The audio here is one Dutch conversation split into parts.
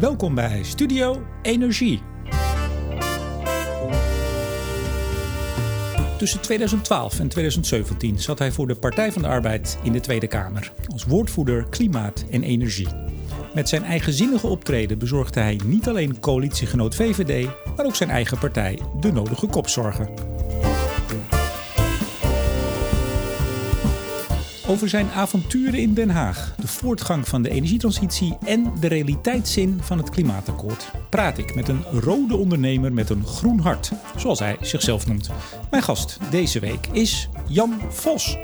Welkom bij Studio Energie. Tussen 2012 en 2017 zat hij voor de Partij van de Arbeid in de Tweede Kamer als woordvoerder klimaat en energie. Met zijn eigenzinnige optreden bezorgde hij niet alleen coalitiegenoot VVD, maar ook zijn eigen partij de nodige kopzorgen. Over zijn avonturen in Den Haag, de voortgang van de energietransitie en de realiteitszin van het klimaatakkoord praat ik met een rode ondernemer met een groen hart, zoals hij zichzelf noemt. Mijn gast deze week is Jan Vos.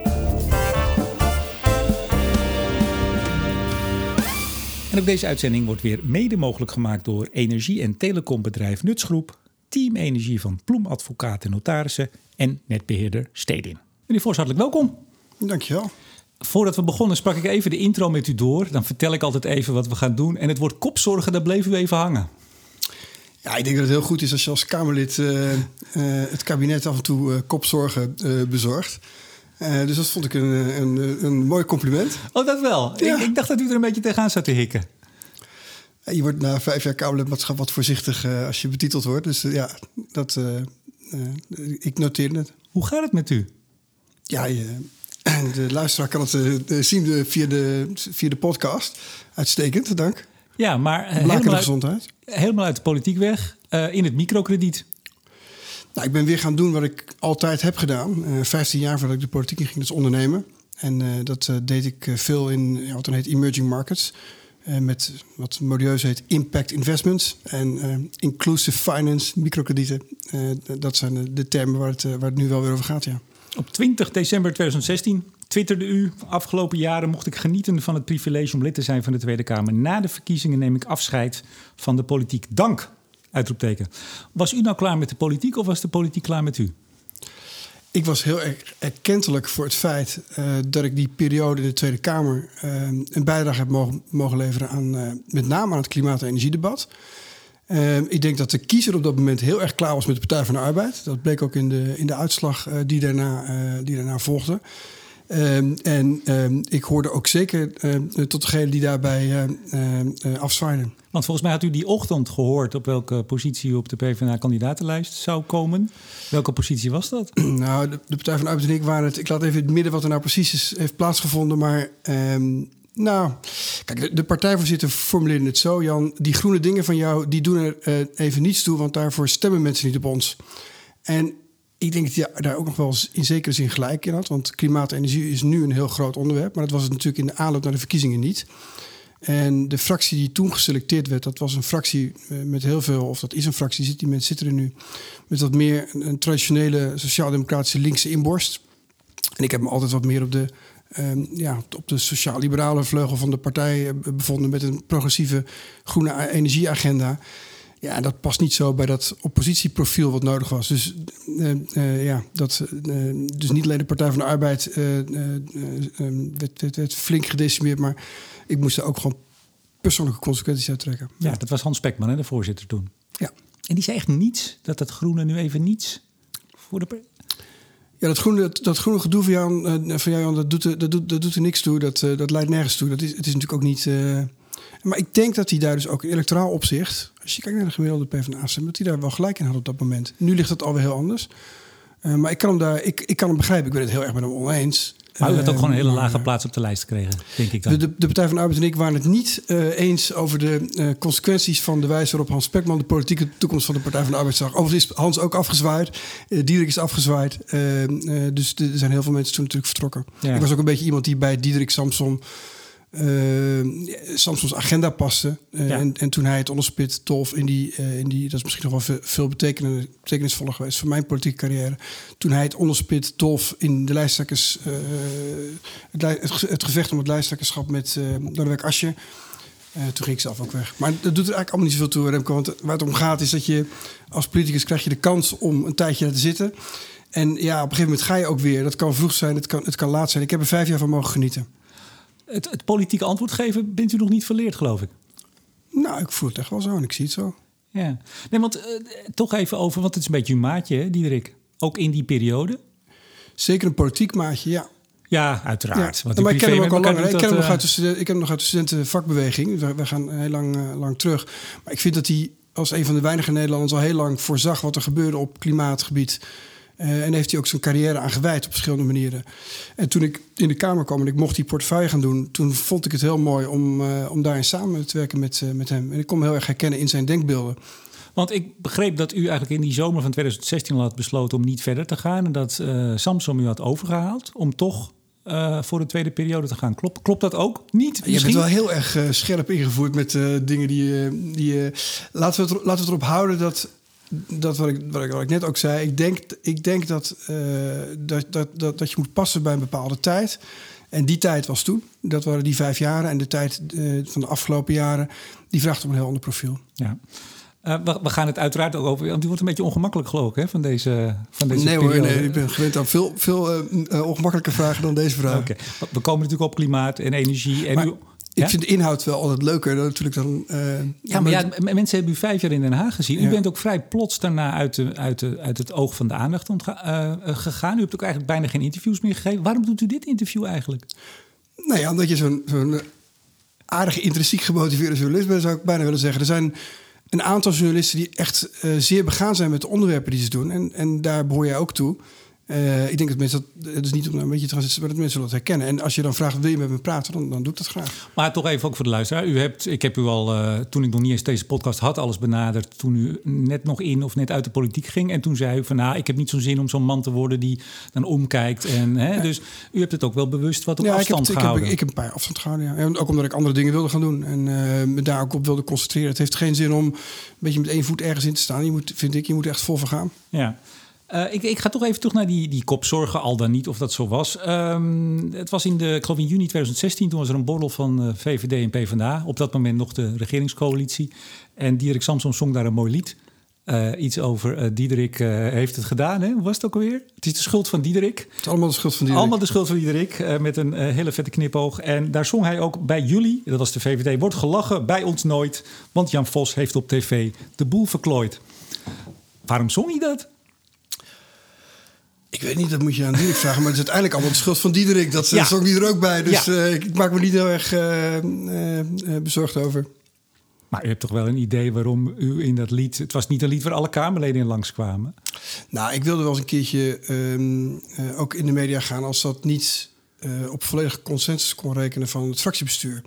En ook deze uitzending wordt weer mede mogelijk gemaakt door energie- en telecombedrijf Nutsgroep, Team Energie van Ploem Advocaat en Notarissen en netbeheerder Stedin. Meneer Vos, hartelijk welkom. Dankjewel. Voordat we begonnen sprak ik even de intro met u door. Dan vertel ik altijd even wat we gaan doen. En het woord kopzorgen, daar bleef u even hangen. Ja, ik denk dat het heel goed is als je als Kamerlid uh, uh, het kabinet af en toe uh, kopzorgen bezorgt. dus dat vond ik een, een, een mooi compliment. Oh, dat wel? Ja. Ik, ik, dacht dat u er een beetje tegenaan zat te hikken. Je wordt na vijf jaar Kamerlidmaatschap wat voorzichtig als je betiteld wordt. Dus ja, dat, ik noteer het. Hoe gaat het met u? Ja, je, de luisteraar kan het uh, zien via de, via de podcast. Uitstekend, dank. Ja, maar uh, helemaal, uit, gezondheid. helemaal uit de politiek weg, uh, in het microkrediet. Nou, ik ben weer gaan doen wat ik altijd heb gedaan. 15 jaar voordat ik de politiek in ging, dus ondernemen. En dat deed ik veel in ja, wat dan heet emerging markets. met wat modieus heet impact investments en inclusive finance, microkredieten. dat zijn de, de termen waar het, waar het nu wel weer over gaat, ja. Op 20 december 2016 twitterde u... afgelopen jaren mocht ik genieten van het privilege om lid te zijn van de Tweede Kamer. Na de verkiezingen neem ik afscheid van de politiek. Dank! Uitroepteken. Was u nou klaar met de politiek of was de politiek klaar met u? Ik was heel erg erkentelijk voor het feit uh, dat ik die periode in de Tweede Kamer uh, een bijdrage heb mogen, mogen leveren aan uh, met name aan het klimaat- en energiedebat. Uh, ik denk dat de kiezer op dat moment heel erg klaar was met de Partij van de Arbeid. Dat bleek ook in de, in de uitslag uh, die, daarna, uh, die daarna volgde. en ik hoorde ook zeker tot degene die daarbij afzwaaiden. Want volgens mij had u die ochtend gehoord op welke positie u op de PvdA-kandidatenlijst zou komen. Welke positie was dat? nou, de, de, Partij van de Arbeid en ik waren het. Ik laat even in het midden wat er nou precies is, heeft plaatsgevonden. Maar um, nou, kijk, de, partijvoorzitter formuleerde het zo, Jan. Die groene dingen van jou, die doen er uh, even niets toe, want daarvoor stemmen mensen niet op ons. En ik denk dat hij daar ook nog wel in zekere zin gelijk in had. Want klimaat en energie is nu een heel groot onderwerp. Maar dat was het natuurlijk in de aanloop naar de verkiezingen niet. En de fractie die toen geselecteerd werd, dat was een fractie uh, met heel veel, of dat is een fractie, die mensen zitten er nu, met wat meer een traditionele sociaal-democratische linkse inborst. En ik heb me altijd wat meer op de um, ja, op de sociaal-liberale vleugel van de partij bevonden met een progressieve groene energieagenda. Ja, dat past niet zo bij dat oppositieprofiel wat nodig was. Dus, uh, uh, ja, dat, uh, dus niet alleen de Partij van de Arbeid werd, werd, werd, flink gedecimeerd, maar ik moest er ook gewoon persoonlijke consequenties uit trekken. Ja, dat was Hans Spekman, hè, de voorzitter toen. Ja. En die zei echt niets, dat het groene nu even niets voor de ja, dat groene, dat groene gedoe van jou, jou dat, doet, dat, doet, dat doet er niks toe. Dat, uh, dat leidt nergens toe. Dat is, het is natuurlijk ook niet... Uh, maar ik denk dat hij daar dus ook in electoraal opzicht... als je kijkt naar de gemiddelde PvdA-stem... dat hij daar wel gelijk in had op dat moment. Nu ligt het alweer heel anders. Maar ik kan hem daar... Ik, ik kan hem begrijpen. Ik ben het heel erg met hem oneens. Maar u had ook gewoon een hele lage plaats op de lijst gekregen, denk ik dan. De, de, de Partij van de Arbeid en ik waren het niet uh, eens over de uh, consequenties van de wijze waarop Hans Spekman de politieke toekomst van de Partij van de Arbeid zag. Overigens is Hans ook afgezwaaid, uh, Diederik is afgezwaaid. dus er zijn heel veel mensen toen natuurlijk vertrokken. Ja. Ik was ook een beetje iemand die bij Diederik Samson Samsons agenda paste. Uh, ja. en, en, toen hij het onderspit, Tolf, in die, uh, in die, dat is misschien nog wel veel, veel betekenisvoller geweest voor mijn politieke carrière. Toen hij het onderspit, Tolf, in de lijsttrekkers, het, het, het, gevecht om het lijsttrekkerschap met Lodewijk Asje. toen ging ik zelf ook weg. Maar dat doet er eigenlijk allemaal niet zoveel toe, Remco. Want waar het om gaat is dat je als politicus krijg je de kans om een tijdje te zitten. En ja, op een gegeven moment ga je ook weer. Dat kan vroeg zijn, het kan, het kan laat zijn. Ik heb er vijf jaar van mogen genieten het, het politieke antwoord geven bent u nog niet verleerd, geloof ik. Nou, ik voel het echt wel zo en ik zie het zo. Ja, nee, want uh, toch even over, want het is een beetje een maatje, hè, Diederik. Ook in die periode. Zeker een politiek maatje, ja. Ja, uiteraard. Ja. Maar ik ken hem ook al langer. Ik, ken hem nog uit de, ik ken hem nog uit de studentenvakbeweging. We, we gaan heel lang, uh, lang terug. Maar ik vind dat hij als een van de weinige Nederlanders al heel lang voorzag wat er gebeurde op klimaatgebied. Uh, en heeft hij ook zijn carrière aan gewijd op verschillende manieren. En toen ik in de Kamer kwam en ik mocht die portefeuille gaan doen, toen vond ik het heel mooi om, uh, om daarin samen te werken met, uh, met hem. En ik kon me heel erg herkennen in zijn denkbeelden. Want ik begreep dat u eigenlijk in die zomer van 2016 al had besloten om niet verder te gaan. En dat Samsung u had overgehaald om toch uh, voor de tweede periode te gaan. Klopt, klopt dat ook? Niet? Je bent wel heel erg uh, scherp ingevoerd met uh, dingen die. die laten, we het, laten we erop houden dat. Dat wat ik, wat, ik, wat ik net ook zei, ik denk, ik denk dat, dat, dat, dat, dat je moet passen bij een bepaalde tijd. En die tijd was toen. Dat waren die vijf jaren. En de tijd van de afgelopen jaren, die vraagt om een heel ander profiel. Ja. Uh, we, we, gaan het uiteraard ook over. Want die wordt een beetje ongemakkelijk, geloof ik, hè, van deze, van deze nee, periode. Hoor, nee, ik ben gewend aan veel, veel ongemakkelijke vragen dan deze vraag. Okay. We komen natuurlijk op klimaat en energie. En maar, ik ja? vind de inhoud wel altijd leuker dan natuurlijk dan. Uh, ja, maar ja, mensen hebben u vijf jaar in Den Haag gezien. Ja. U bent ook vrij plots daarna uit, de, uit, de, uit het oog van de aandacht ontga- gegaan. U hebt ook eigenlijk bijna geen interviews meer gegeven. Waarom doet u dit interview eigenlijk? Nou ja, omdat je zo'n zo'n aardige, intrinsiek gemotiveerde journalist bent, zou ik bijna willen zeggen. Er zijn een aantal journalisten die echt uh, zeer begaan zijn met de onderwerpen die ze doen. En, en daar behoor jij ook toe. Uh, ik denk dat mensen dat, het is niet om een beetje te maar dat mensen dat herkennen. En als je dan vraagt, wil je met me praten, dan, dan doe ik dat graag. Maar toch even ook voor de luisteraar. U hebt, ik heb u al, uh, toen ik nog niet eens deze podcast had, alles benaderd. Toen u net nog in of net uit de politiek ging. En toen zei u van, nou, ik heb niet zo'n zin om zo'n man te worden die dan omkijkt. En, hè, ja. Dus u hebt het ook wel bewust wat op ja, afstand ik heb, gehouden. Ik heb, ik heb een paar afstand gehouden, ja. En ook omdat ik andere dingen wilde gaan doen. En uh, me daar ook op wilde concentreren. Het heeft geen zin om een beetje met één voet ergens in te staan. Je moet, vind ik, je moet echt vol voor gaan. Ja. Uh, ik, ik, ga toch even terug naar die, die kopzorgen, al dan niet of dat zo was. Um, het was in, de, ik geloof in juni 2016, toen was er een borrel van uh, VVD en PvdA. Op dat moment nog de regeringscoalitie. En Diederik Samson zong daar een mooi lied. Uh, iets over Diederik heeft het gedaan. Hè? Hoe was het ook alweer? Het is de schuld van Diederik. Het is allemaal de schuld van Diederik. Allemaal de schuld van Diederik, met een hele vette knipoog. En daar zong hij ook bij jullie, dat was de VVD, wordt gelachen, bij ons nooit. Want Jan Vos heeft op tv de boel verklooid. Waarom zong hij dat? Ik weet niet, dat moet je aan Diederik vragen. Maar het is uiteindelijk allemaal de schuld van Diederik. Dat ja. zong die er ook bij. Dus ja. uh, ik maak me niet heel erg uh, uh, bezorgd over. Maar u hebt toch wel een idee waarom u in dat lied... Het was niet een lied waar alle Kamerleden in langskwamen? Nou, ik wilde wel eens een keertje um, ook in de media gaan... als dat niet op volledige consensus kon rekenen van het fractiebestuur.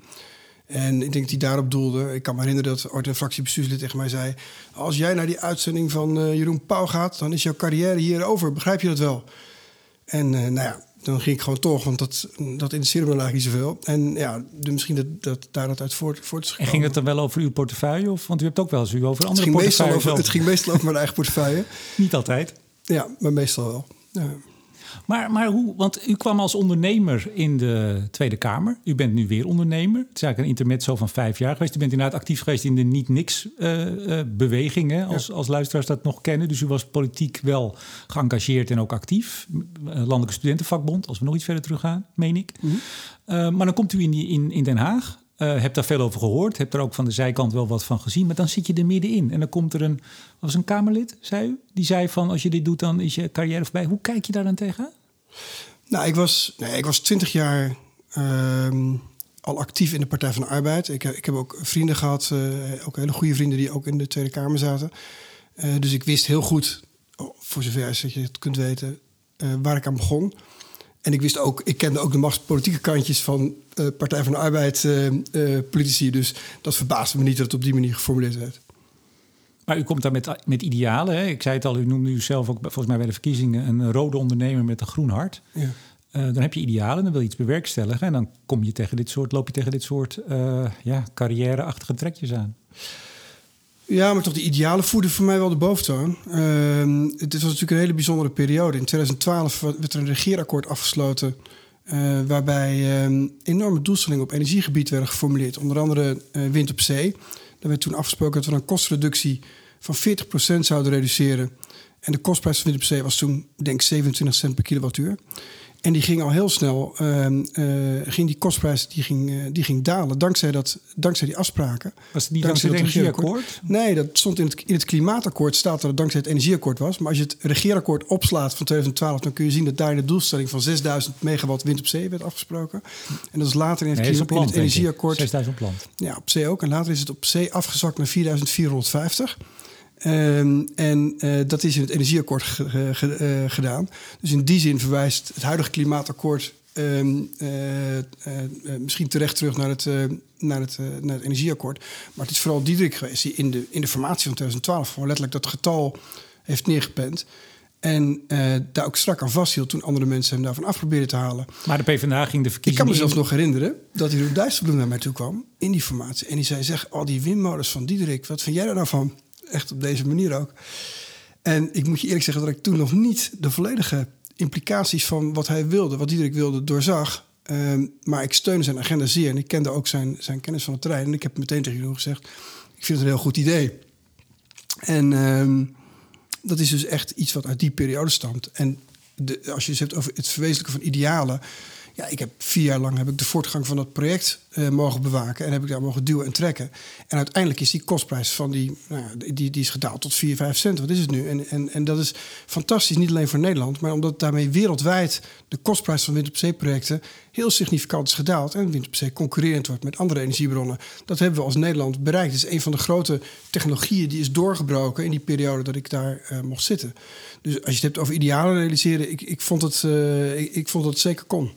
En ik denk dat hij daarop doelde. Ik kan me herinneren dat ooit een fractiebestuurslid tegen mij zei... als jij naar die uitzending van uh, Jeroen Pauw gaat... dan is jouw carrière hier over. Begrijp je dat wel? En uh, nou ja, dan ging ik gewoon toch, want dat, dat interesseerde me eigenlijk niet zoveel. En ja, de, misschien dat, dat daar dat uit voort, voort is En ging het dan wel over uw portefeuille? Of, want u hebt ook wel eens u over andere het portefeuilles... Over, het ging meestal over mijn eigen portefeuille. niet altijd? Ja, maar meestal wel. Ja. Maar, maar hoe, want u kwam als ondernemer in de Tweede Kamer. U bent nu weer ondernemer. Het is eigenlijk een intermezzo van vijf jaar geweest. U bent inderdaad actief geweest in de niet-niks-beweging, uh, uh, als, ja. als luisteraars dat nog kennen. Dus u was politiek wel geëngageerd en ook actief. Landelijke Studentenvakbond, als we nog iets verder teruggaan, meen ik. Mm -hmm. uh, maar dan komt u in, die, in, in Den Haag. Uh, heb daar veel over gehoord, heb er ook van de zijkant wel wat van gezien. Maar dan zit je er middenin. En dan komt er een, was een Kamerlid, zei u? Die zei van, als je dit doet, dan is je carrière voorbij. Hoe kijk je daar dan tegen? Nou, ik was, nee, ik was twintig jaar uh, al actief in de Partij van de Arbeid. Ik, ik heb ook vrienden gehad, uh, ook hele goede vrienden die ook in de Tweede Kamer zaten. Dus ik wist heel goed, voor zover je het kunt weten, waar ik aan begon. En ik wist ook, ik kende ook de machtspolitieke kantjes van uh, Partij van de Arbeid uh, uh, politici. Dus dat verbaasde me niet dat het op die manier geformuleerd werd. Maar u komt daar met, met idealen. Hè? Ik zei het al, u noemde u zelf ook volgens mij bij de verkiezingen een rode ondernemer met een groen hart. Ja. dan heb je idealen, dan wil je iets bewerkstelligen. En dan kom je tegen dit soort, loop je tegen dit soort ja, carrière-achtige trekjes aan. Ja, maar toch die idealen voeden voor mij wel de boventoon. Uh, het was natuurlijk een hele bijzondere periode. In 2012 werd er een regeerakkoord afgesloten... Uh, waarbij uh, enorme doelstellingen op energiegebied werden geformuleerd. Onder andere uh, wind op zee. Daar werd toen afgesproken dat we een kostreductie van 40% zouden reduceren. En de kostprijs van wind op zee was toen, denk ik, 27 cent per kilowattuur. En die ging al heel snel, ehm, eh, ging die kostprijs die ging, eh, die ging dalen dankzij, dat, dankzij die afspraken. Was het niet dankzij, het energieakkoord? Nee, dat stond in het, in het klimaatakkoord staat dat het dankzij het energieakkoord was. Maar als je het regeerakkoord opslaat van 2012, dan kun je zien dat daar de doelstelling van 6000 megawatt wind op zee werd afgesproken. En dat is later in het, Nee, in het energieakkoord. 6000 op land. Ja, op zee ook. En later is het op zee afgezakt naar 4450. Ehm, en eh, dat is in het energieakkoord ge- ge- ge- eh, gedaan. Dus in die zin verwijst het huidige klimaatakkoord ehm, eh, misschien terecht terug naar het, naar, het, naar het energieakkoord. Maar het is vooral Diederik geweest die in de, in de formatie van 2012 gewoon letterlijk dat getal heeft neergepend. En daar ook strak aan vasthield toen andere mensen hem daarvan af probeerden te halen. Maar de PvdA ging de Ik verkiezingen kan me zelfs in- nog herinneren dat hij door Dijsselbloem naar mij toe kwam in die formatie. En die zei, zeg, al die windmolens van Diederik, wat vind jij daar nou van? Echt op deze manier ook. En ik moet je eerlijk zeggen dat ik toen nog niet de volledige implicaties van wat hij wilde, wat Diederik wilde, doorzag. Ehm, maar ik steunde zijn agenda zeer en ik kende ook zijn, zijn kennis van het terrein. En ik heb meteen tegen Jeroen gezegd, ik vind het een heel goed idee. En ehm, dat is dus echt iets wat uit die periode stamt. En de, als je het hebt over het verwezenlijken van idealen. Ja, ik heb vier jaar lang heb ik de voortgang van dat project eh, mogen bewaken. En heb ik daar mogen duwen en trekken. En uiteindelijk is die kostprijs van die, nou die, die is gedaald tot 4, 5 cent. Wat is het nu? En, en, en dat is fantastisch, niet alleen voor Nederland. Maar omdat daarmee wereldwijd de kostprijs van wind op zee projecten heel significant is gedaald. En wind op zee concurrerend wordt met andere energiebronnen. Dat hebben we als Nederland bereikt. Het is een van de grote technologieën die is doorgebroken in die periode dat ik daar eh, mocht zitten. Dus als je het hebt over idealen realiseren, ik, ik, vond, het, eh, ik, ik vond dat het zeker kon.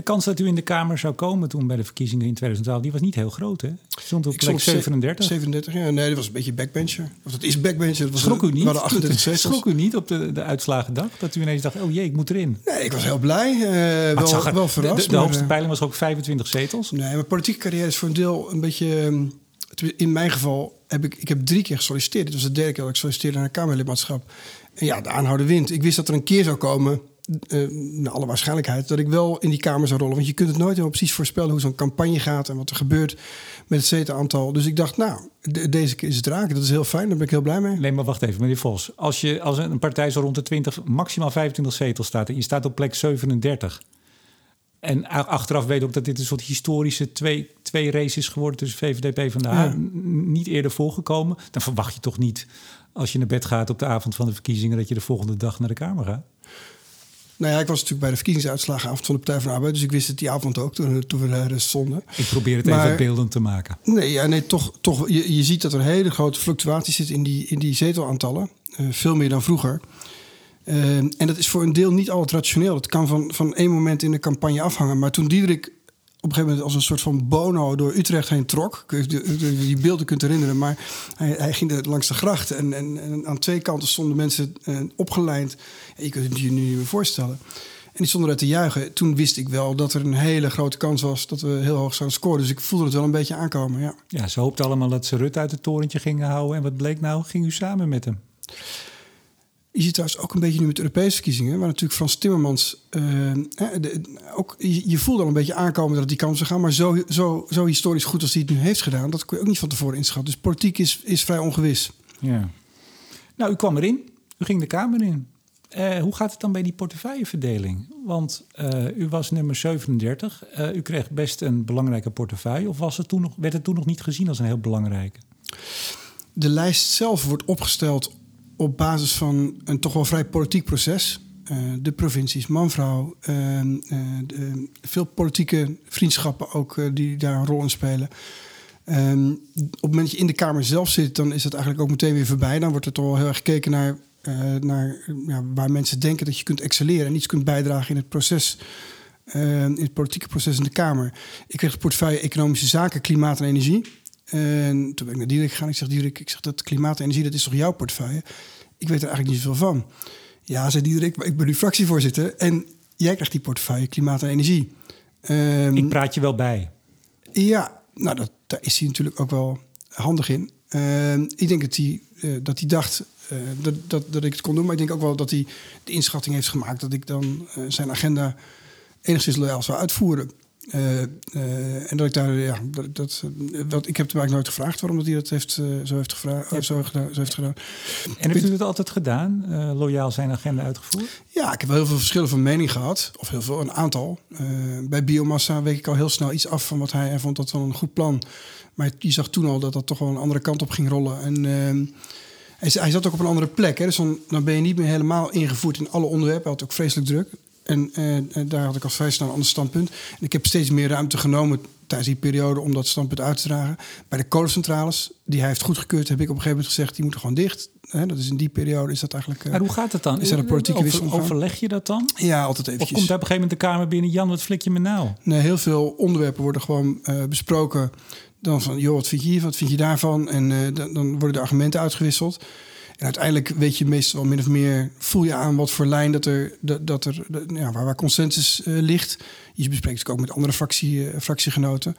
De kans dat u in de Kamer zou komen toen bij de verkiezingen in 2012, die was niet heel groot, hè? Stond op plek stond ze- 37. 37, ja. Nee, dat was een beetje backbencher. Of dat is backbencher. Dat was Schrok u niet? hadden 38 zetels. Schrok u niet op de, de uitslagendag? Dat u ineens dacht, oh jee, ik moet erin. Nee, ik was heel blij. het wel, zag wel de- verrast. De, de maar, hoogste eh, peiling was ook 25 zetels. Nee, mijn politieke carrière is voor een deel een beetje... ehm, In mijn geval heb ik, ik heb drie keer gesolliciteerd. Dit was de derde keer dat ik solliciteerde naar een Kamerlidmaatschap. En ja, de aanhouden wint. Ik wist dat er een keer zou komen, eh, naar alle waarschijnlijkheid... dat ik wel in die Kamer zou rollen. Want je kunt het nooit helemaal precies voorspellen hoe zo'n campagne gaat... en wat er gebeurt met het zetelaantal. Dus ik dacht, nou, de- deze keer is het raken. Dat is heel fijn, daar ben ik heel blij mee. Nee, maar wacht even, meneer Vos. Als, je, als een partij zo rond de 20, maximaal 25 zetels staat... en je staat op plek 37... en achteraf weet ook dat dit een soort historische twee, twee race is geworden... tussen VVD en PvdA, Ja. niet eerder voorgekomen... dan verwacht je toch niet, als je naar bed gaat op de avond van de verkiezingen... dat je de volgende dag naar de Kamer gaat? Nou ja, ik was natuurlijk bij de verkiezingsuitslagenavond van de Partij van de Arbeid. Dus ik wist het die avond ook toen, toen we daar stonden. Ik probeer het Maar- even beeldend te maken. Nee, ja, nee toch, toch, je, je ziet dat er hele grote fluctuaties zitten in die, in die zetelaantallen. Eh, veel meer dan vroeger. Eh, en dat is voor een deel niet altijd rationeel. Dat kan van, van één moment in de campagne afhangen. Maar toen Diederik op een gegeven moment als een soort van bono door Utrecht heen trok. Die beelden kunt herinneren. Maar hij, hij ging langs de grachten. En, en, en aan twee kanten stonden mensen eh, opgelijnd. Ja, je kunt het je nu niet meer voorstellen. En die stonden daar te juichen. Toen wist ik wel dat er een hele grote kans was dat we heel hoog zouden scoren. Dus ik voelde het wel een beetje aankomen. Ja. Ja, ze hoopten allemaal dat ze Rutte uit het torentje gingen houden. En wat bleek nou? Ging u samen met hem? Je ziet trouwens ook een beetje nu met de Europese verkiezingen, waar natuurlijk Frans Timmermans eh, de- ook, je, je voelde al een beetje aankomen dat het die zou gaan, maar zo, zo, zo historisch goed als hij het nu heeft gedaan, dat kon je ook niet van tevoren inschatten. Dus politiek is, is vrij ongewis. Ja. Nou, u kwam erin. U ging de Kamer in. Eh, hoe gaat het dan bij die portefeuilleverdeling? Want eh, u was nummer 37. Eh, u kreeg best een belangrijke portefeuille. Of was het toen nog, werd het toen nog niet gezien als een heel belangrijke? De lijst zelf wordt opgesteld op basis van een toch wel vrij politiek proces. Eh, de provincies, man-vrouw, eh, eh, de- veel politieke vriendschappen ook eh, die daar een rol in spelen. Ehm, op het moment dat je in de Kamer zelf zit, dan is dat eigenlijk ook meteen weer voorbij. Dan wordt er toch wel heel erg gekeken naar, eh, naar ja, waar mensen denken dat je kunt excelleren en iets kunt bijdragen in het proces. eh, in het politieke proces in de Kamer. Ik kreeg de portefeuille Economische Zaken, Klimaat en Energie. En toen ben ik naar Dierik gegaan. Ik zeg, Dierik, ik zeg, dat klimaat en energie, dat is toch jouw portefeuille? Ik weet er eigenlijk niet zoveel van. Ja, zei Dierik, maar ik ben nu fractievoorzitter. En jij krijgt die portefeuille klimaat en energie. Ehm, Ik praat je wel bij. ja, nou, dat, daar is hij natuurlijk ook wel handig in. Ehm, ik denk dat hij, eh, dat hij dacht eh, dat, dat, dat ik het kon doen. Maar ik denk ook wel dat hij de inschatting heeft gemaakt... dat ik dan eh, zijn agenda enigszins loyaal zou uitvoeren. Uh, uh, en dat ik daar, ja, dat, dat, wat, ik heb hem eigenlijk nooit gevraagd waarom dat hij dat heeft, uh, zo, heeft gevraagd, ja. zo, gedaan, zo heeft gedaan. En heeft u het altijd gedaan, loyaal zijn agenda uitgevoerd? Ja, ik heb wel heel veel verschillen van mening gehad, of heel veel, een aantal. bij biomassa week ik al heel snel iets af van wat hij, hij vond dat wel een goed plan. Maar je zag toen al dat dat toch wel een andere kant op ging rollen. En ehm, hij, hij, zat ook op een andere plek. Hè? Dus dan, dan ben je niet meer helemaal ingevoerd in alle onderwerpen. Hij had ook vreselijk druk. En, en daar had ik al vrij snel een ander standpunt. En ik heb steeds meer ruimte genomen tijdens die periode om dat standpunt uit te dragen. Bij de kolencentrales, die hij heeft goedgekeurd, heb ik op een gegeven moment gezegd, die moeten gewoon dicht. dat is in die periode is dat eigenlijk. maar hoe gaat het dan? Is er een politieke wissel? Overleg je dat dan? Ja, altijd eventjes. Of komt daar op een gegeven moment de Kamer binnen, Jan, wat flik je me nou? Nee, heel veel onderwerpen worden gewoon uh, besproken. Dan van, joh, wat vind je hier, wat vind je daarvan? En uh, dan, dan worden de argumenten uitgewisseld. En uiteindelijk weet je meestal min of meer, voel je aan wat voor lijn dat er, dat, dat er ja, waar, waar consensus uh, ligt. Je bespreekt het ook met andere fractie, uh, fractiegenoten.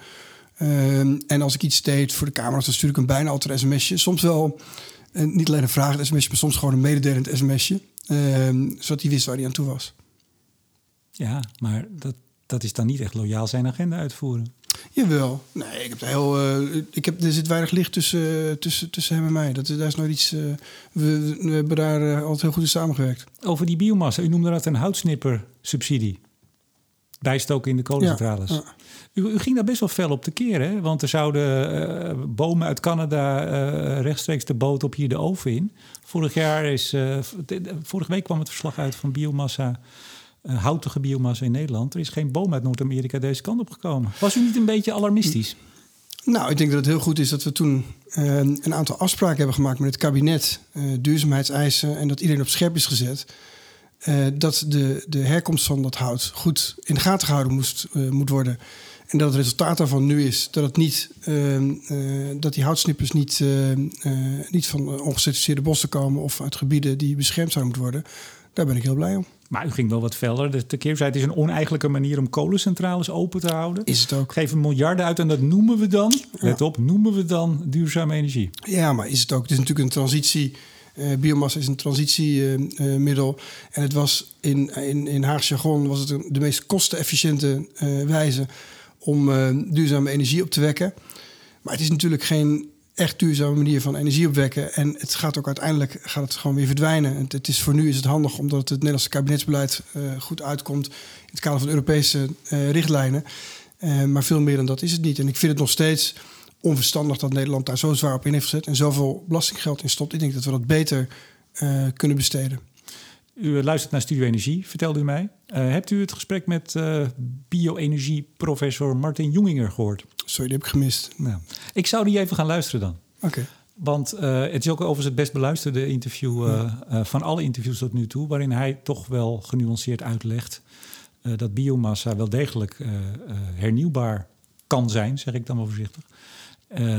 Uh, en als ik iets deed voor de Kamer, dan stuur ik een bijna altijd een sms'je. Soms wel, uh, niet alleen een vraag, sms'je, maar soms gewoon een mededelend sms'je. Ehm, zodat hij wist waar hij aan toe was. Ja, maar dat, dat is dan niet echt loyaal zijn agenda uitvoeren. Jawel. Nee, ik heb heel. Uh, ik heb, er zit weinig licht tussen, tussen, tussen hem en mij. Dat, daar is nooit iets. Uh, we, we, hebben daar altijd heel goed in samengewerkt. Over die biomassa. U noemde dat een houtsnipper-subsidie. Bijstoken in de kolencentrales. Ja, ja. U, u, ging daar best wel fel op te keer, hè? Want er zouden bomen uit Canada rechtstreeks de boot op hier de oven in. Vorig jaar is. Vorige week kwam het verslag uit van biomassa houtige biomassa in Nederland. Er is geen boom uit Noord-Amerika deze kant op gekomen. Was u niet een beetje alarmistisch? Nou, ik denk dat het heel goed is dat we toen uh, een aantal afspraken hebben gemaakt met het kabinet, uh, duurzaamheidseisen en dat iedereen op scherp is gezet. dat de, de herkomst van dat hout goed in de gaten gehouden moest, moet worden. En dat het resultaat daarvan nu is dat, het niet, ehm, dat die houtsnippers niet, niet van ongecertificeerde bossen komen of uit gebieden die beschermd zouden moeten worden. Daar ben ik heel blij om. Maar u ging wel wat verder. De keerzijde is een oneigenlijke manier om kolencentrales open te houden. Is het ook. Geven miljarden uit en dat noemen we dan, ja. let op, noemen we dan duurzame energie. Ja, maar is het ook. Het is natuurlijk een transitie. Uh, biomassa is een transitiemiddel. Uh, en het was in, in, in Haags jargon was het de meest kostenefficiënte uh, wijze om duurzame energie op te wekken. Maar het is natuurlijk geen echt duurzame manier van energie opwekken. En het gaat ook uiteindelijk gaat het gewoon weer verdwijnen. Het, is voor nu is het handig omdat het Nederlandse kabinetsbeleid uh, goed uitkomt in het kader van Europese uh, richtlijnen. Uh, maar veel meer dan dat is het niet. En ik vind het nog steeds onverstandig dat Nederland daar zo zwaar op in heeft gezet en zoveel belastinggeld in stopt. Ik denk dat we dat beter kunnen besteden. U luistert naar Studio Energie, vertelde u mij. hebt u het gesprek met bio-energie-professor Martin Jonginger gehoord? Sorry, die heb ik gemist. Nou, ik zou die even gaan luisteren dan. Oké. Okay. Want uh, het is ook overigens het best beluisterde interview uh, uh, van alle interviews tot nu toe, waarin hij toch wel genuanceerd uitlegt dat biomassa wel degelijk hernieuwbaar kan zijn, zeg ik dan wel voorzichtig.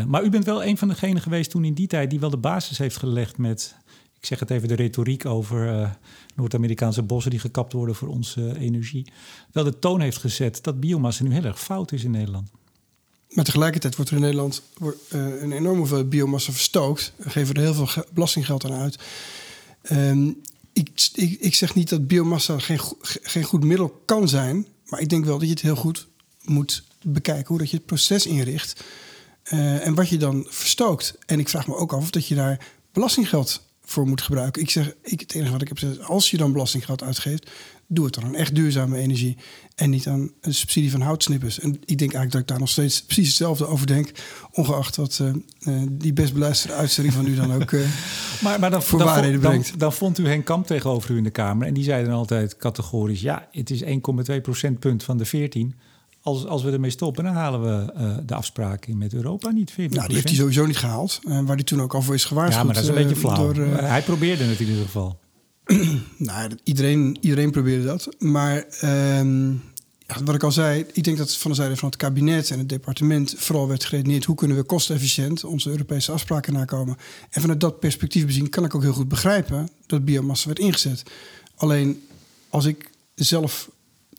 maar u bent wel een van degenen geweest toen in die tijd die wel de basis heeft gelegd met, ik zeg het even, de retoriek over Noord-Amerikaanse bossen die gekapt worden voor onze energie. Wel de toon heeft gezet dat biomassa nu heel erg fout is in Nederland. Maar tegelijkertijd wordt er in Nederland uh, een enorme hoeveelheid biomassa verstookt. We geven er heel veel belastinggeld aan uit. Um, ik, ik, zeg niet dat biomassa geen, geen goed middel kan zijn. Maar ik denk wel dat je het heel goed moet bekijken. Hoe dat je het proces inricht. Uh, en wat je dan verstookt. En ik vraag me ook af of dat je daar belastinggeld voor moet gebruiken. Ik zeg, ik, het enige wat ik heb gezegd, als je dan belastinggeld uitgeeft, doe het dan aan echt duurzame energie. En niet aan een subsidie van houtsnippers. En ik denk eigenlijk dat ik daar nog steeds precies hetzelfde over denk. Ongeacht wat uh, uh, die best beluisterde uitzending van u dan ook uh, maar, maar dan, voor dan, waarheden dan, brengt. Dan, vond u Henk Kamp tegenover u in de Kamer. En die zei dan altijd categorisch... ja, het is 1,2 procentpunt van de 14 als, als we ermee stoppen, dan halen we uh, de afspraken met Europa niet. 14%. Nou, die heeft hij sowieso niet gehaald. Waar hij toen ook al voor is gewaarschuwd. Ja, maar dat is een beetje flauw. Door, hij probeerde het in ieder geval. nou, iedereen, iedereen probeerde dat. Maar um, ja, wat ik al zei, ik denk dat van de zijde van het kabinet en het departement vooral werd geredeneerd hoe kunnen we kostefficiënt onze Europese afspraken nakomen. En vanuit dat perspectief bezien kan ik ook heel goed begrijpen dat biomassa werd ingezet. Alleen als ik zelf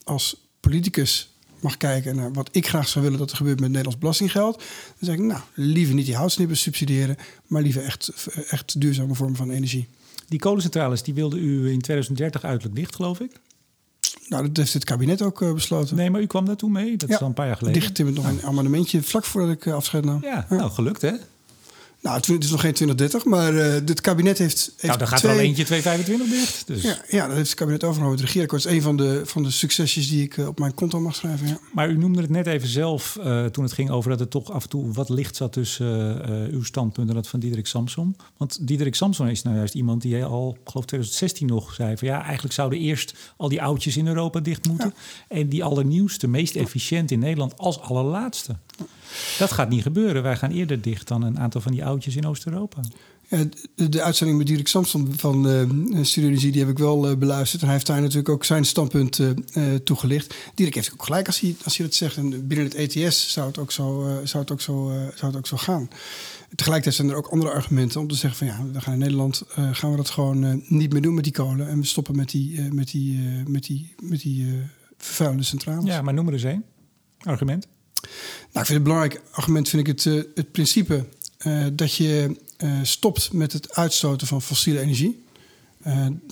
als politicus mag kijken naar wat ik graag zou willen dat er gebeurt met Nederlands belastinggeld, dan zeg ik, nou, liever niet die houtsnippers subsidiëren, maar liever echt, echt duurzame vormen van energie. Die kolencentrales die wilde u in 2030 uiterlijk dicht, geloof ik? Nou, dat heeft het kabinet ook uh, besloten. Nee, maar u kwam daartoe mee. Dat is al een paar jaar geleden. Dichtgetimmerd nog een amendement vlak voordat ik afscheid nam. Ja, nou gelukt hè? Nou, het is nog geen 2030, maar uh, het kabinet heeft, heeft. Nou, dan gaat er al eentje 225 dicht. Dus. Ja, ja, dat heeft het kabinet overgenomen. Het regeerakkoord is een van de, van de succesjes die ik uh, op mijn konto mag schrijven. Ja. Maar u noemde het net even zelf uh, toen het ging over dat er toch af en toe wat licht zat tussen uw standpunt en dat van Diederik Samson. Want Diederik Samson is nou juist iemand die al, geloof 2016 nog zei van ja, eigenlijk zouden eerst al die oudjes in Europa dicht moeten. Ja. En die allernieuwste, meest efficiënt in Nederland als allerlaatste. Dat gaat niet gebeuren. Wij gaan eerder dicht dan een aantal van die oudjes in Oost-Europa. Ja, de, de, uitzending met Dirk Samson van uh, Studio Energie, die heb ik wel uh, beluisterd. En hij heeft daar natuurlijk ook zijn standpunt uh, toegelicht. Dirk heeft ook gelijk als hij, als hij dat zegt. En binnen het ETS zou het ook zo, zou het ook zo, zou het ook zo gaan. Tegelijkertijd zijn er ook andere argumenten om te zeggen van ja, we gaan in Nederland gaan we dat gewoon niet meer doen met die kolen. En we stoppen met die, met die, met die, met die vervuilende centrales. Ja, maar noem er eens één argument. Nou, ik vind het belangrijk argument vind ik het, uh, het principe uh, dat je uh, stopt met het uitstoten van fossiele energie.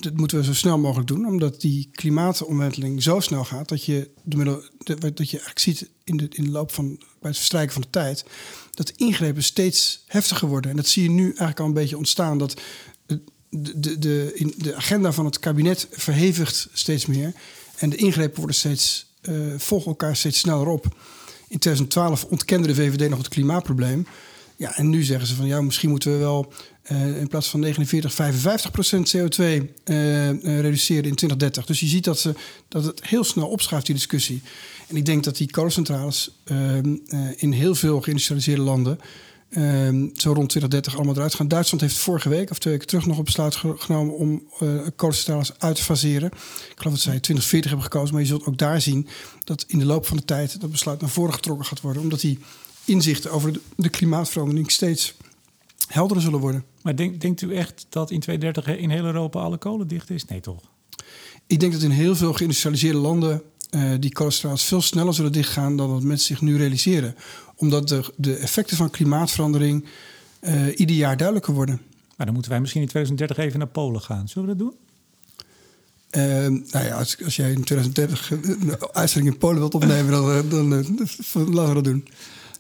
dat moeten we zo snel mogelijk doen, omdat die klimaatomwenteling zo snel gaat dat je, de middel, de, dat je eigenlijk ziet in de, in de loop van bij het verstrijken van de tijd dat de ingrepen steeds heftiger worden. En dat zie je nu eigenlijk al een beetje ontstaan. Dat de, de, de, in de agenda van het kabinet verhevigt steeds meer. En de ingrepen worden steeds, volgen elkaar steeds sneller op. In 2012 ontkende de VVD nog het klimaatprobleem. Ja, en nu zeggen ze van ja, misschien moeten we wel uh, in plaats van 49, 55 procent CO2 uh, uh, reduceren in 2030. Dus je ziet dat, ze, dat het heel snel opschuift, die discussie. En ik denk dat die kolencentrales ehm, eh, in heel veel geïndustrialiseerde landen Um, zo rond 2030 allemaal eruit gaan. Duitsland heeft vorige week of twee weken terug nog een besluit genomen om uh, kolencentrales uit te faseren. Ik geloof dat zij 2040 hebben gekozen, maar je zult ook daar zien dat in de loop van de tijd dat besluit naar voren getrokken gaat worden, omdat die inzichten over de, de klimaatverandering steeds helderder zullen worden. Maar denk, denkt u echt dat in 2030 in heel Europa alle kolen dicht is? Nee, toch? Ik denk dat in heel veel geïndustrialiseerde landen uh, die kolencentrales veel sneller zullen dichtgaan dan wat mensen zich nu realiseren omdat de, de effecten van klimaatverandering uh, ieder jaar duidelijker worden. Maar dan moeten wij misschien in 2030 even naar Polen gaan. Zullen we dat doen? Uh, nou ja, als, als, jij in 2030 een uitzending in Polen wilt opnemen, dan, eh, dan, dan, laten we dat doen.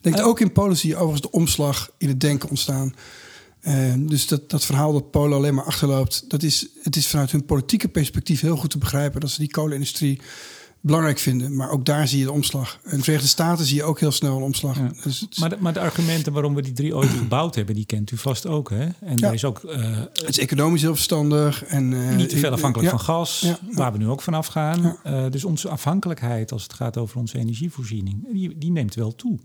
Ik denk ook in Polen zie je overigens de omslag in het denken ontstaan. Uh, dus dat, dat verhaal dat Polen alleen maar achterloopt, dat is, het is vanuit hun politieke perspectief heel goed te begrijpen dat ze die kolenindustrie belangrijk vinden. Maar ook daar zie je de omslag. In de Verenigde Staten zie je ook heel snel een omslag. Dus maar, de, maar de argumenten waarom we die drie ooit gebouwd hebben, die kent u vast ook. Hè? En ja. is ook. Uh, het is economisch heel verstandig. En, uh, niet te veel afhankelijk van gas, waar we nu ook van afgaan. Uh, dus onze afhankelijkheid als het gaat over onze energievoorziening, die, die neemt wel toe.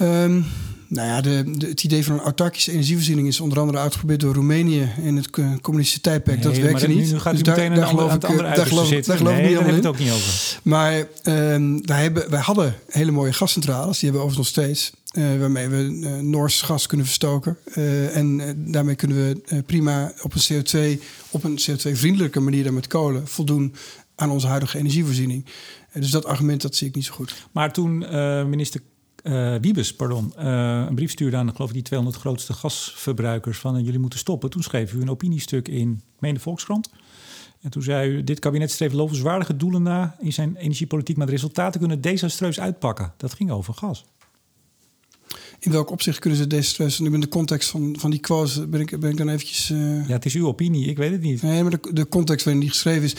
Um, nou ja, de, de, het idee van een autarkische energievoorziening is onder andere uitgeprobeerd door Roemenië in het communistische tijdperk. Nee, dat werkte dat, niet. Nu gaat dus u meteen daar, daar geloof ik, het andere daar geloof, zitten. Daar geloof nee, ik niet het ook niet over. Maar um, wij, hebben, wij hadden hele mooie gascentrales, die hebben we overigens nog steeds. Uh, waarmee we uh, Noors gas kunnen verstoken. Uh, en daarmee kunnen we prima op een CO2, op een CO2-vriendelijke manier dan met kolen voldoen aan onze huidige energievoorziening. dus dat argument dat zie ik niet zo goed. Maar toen minister uh, Wiebes, pardon, uh, een brief stuurde aan geloof ik, die 200 grootste gasverbruikers van uh, jullie moeten stoppen. Toen schreef u een opiniestuk in Meen Volkskrant. En toen zei u, dit kabinet streeft lovenswaardige doelen na in zijn energiepolitiek, maar de resultaten kunnen desastreus uitpakken. Dat ging over gas. In welk opzicht kunnen ze desastreus? Nu in de context van, van die quotes ben ik, ben ik dan eventjes... Ja, het is uw opinie, ik weet het niet. Nee, maar de, de context waarin die geschreven is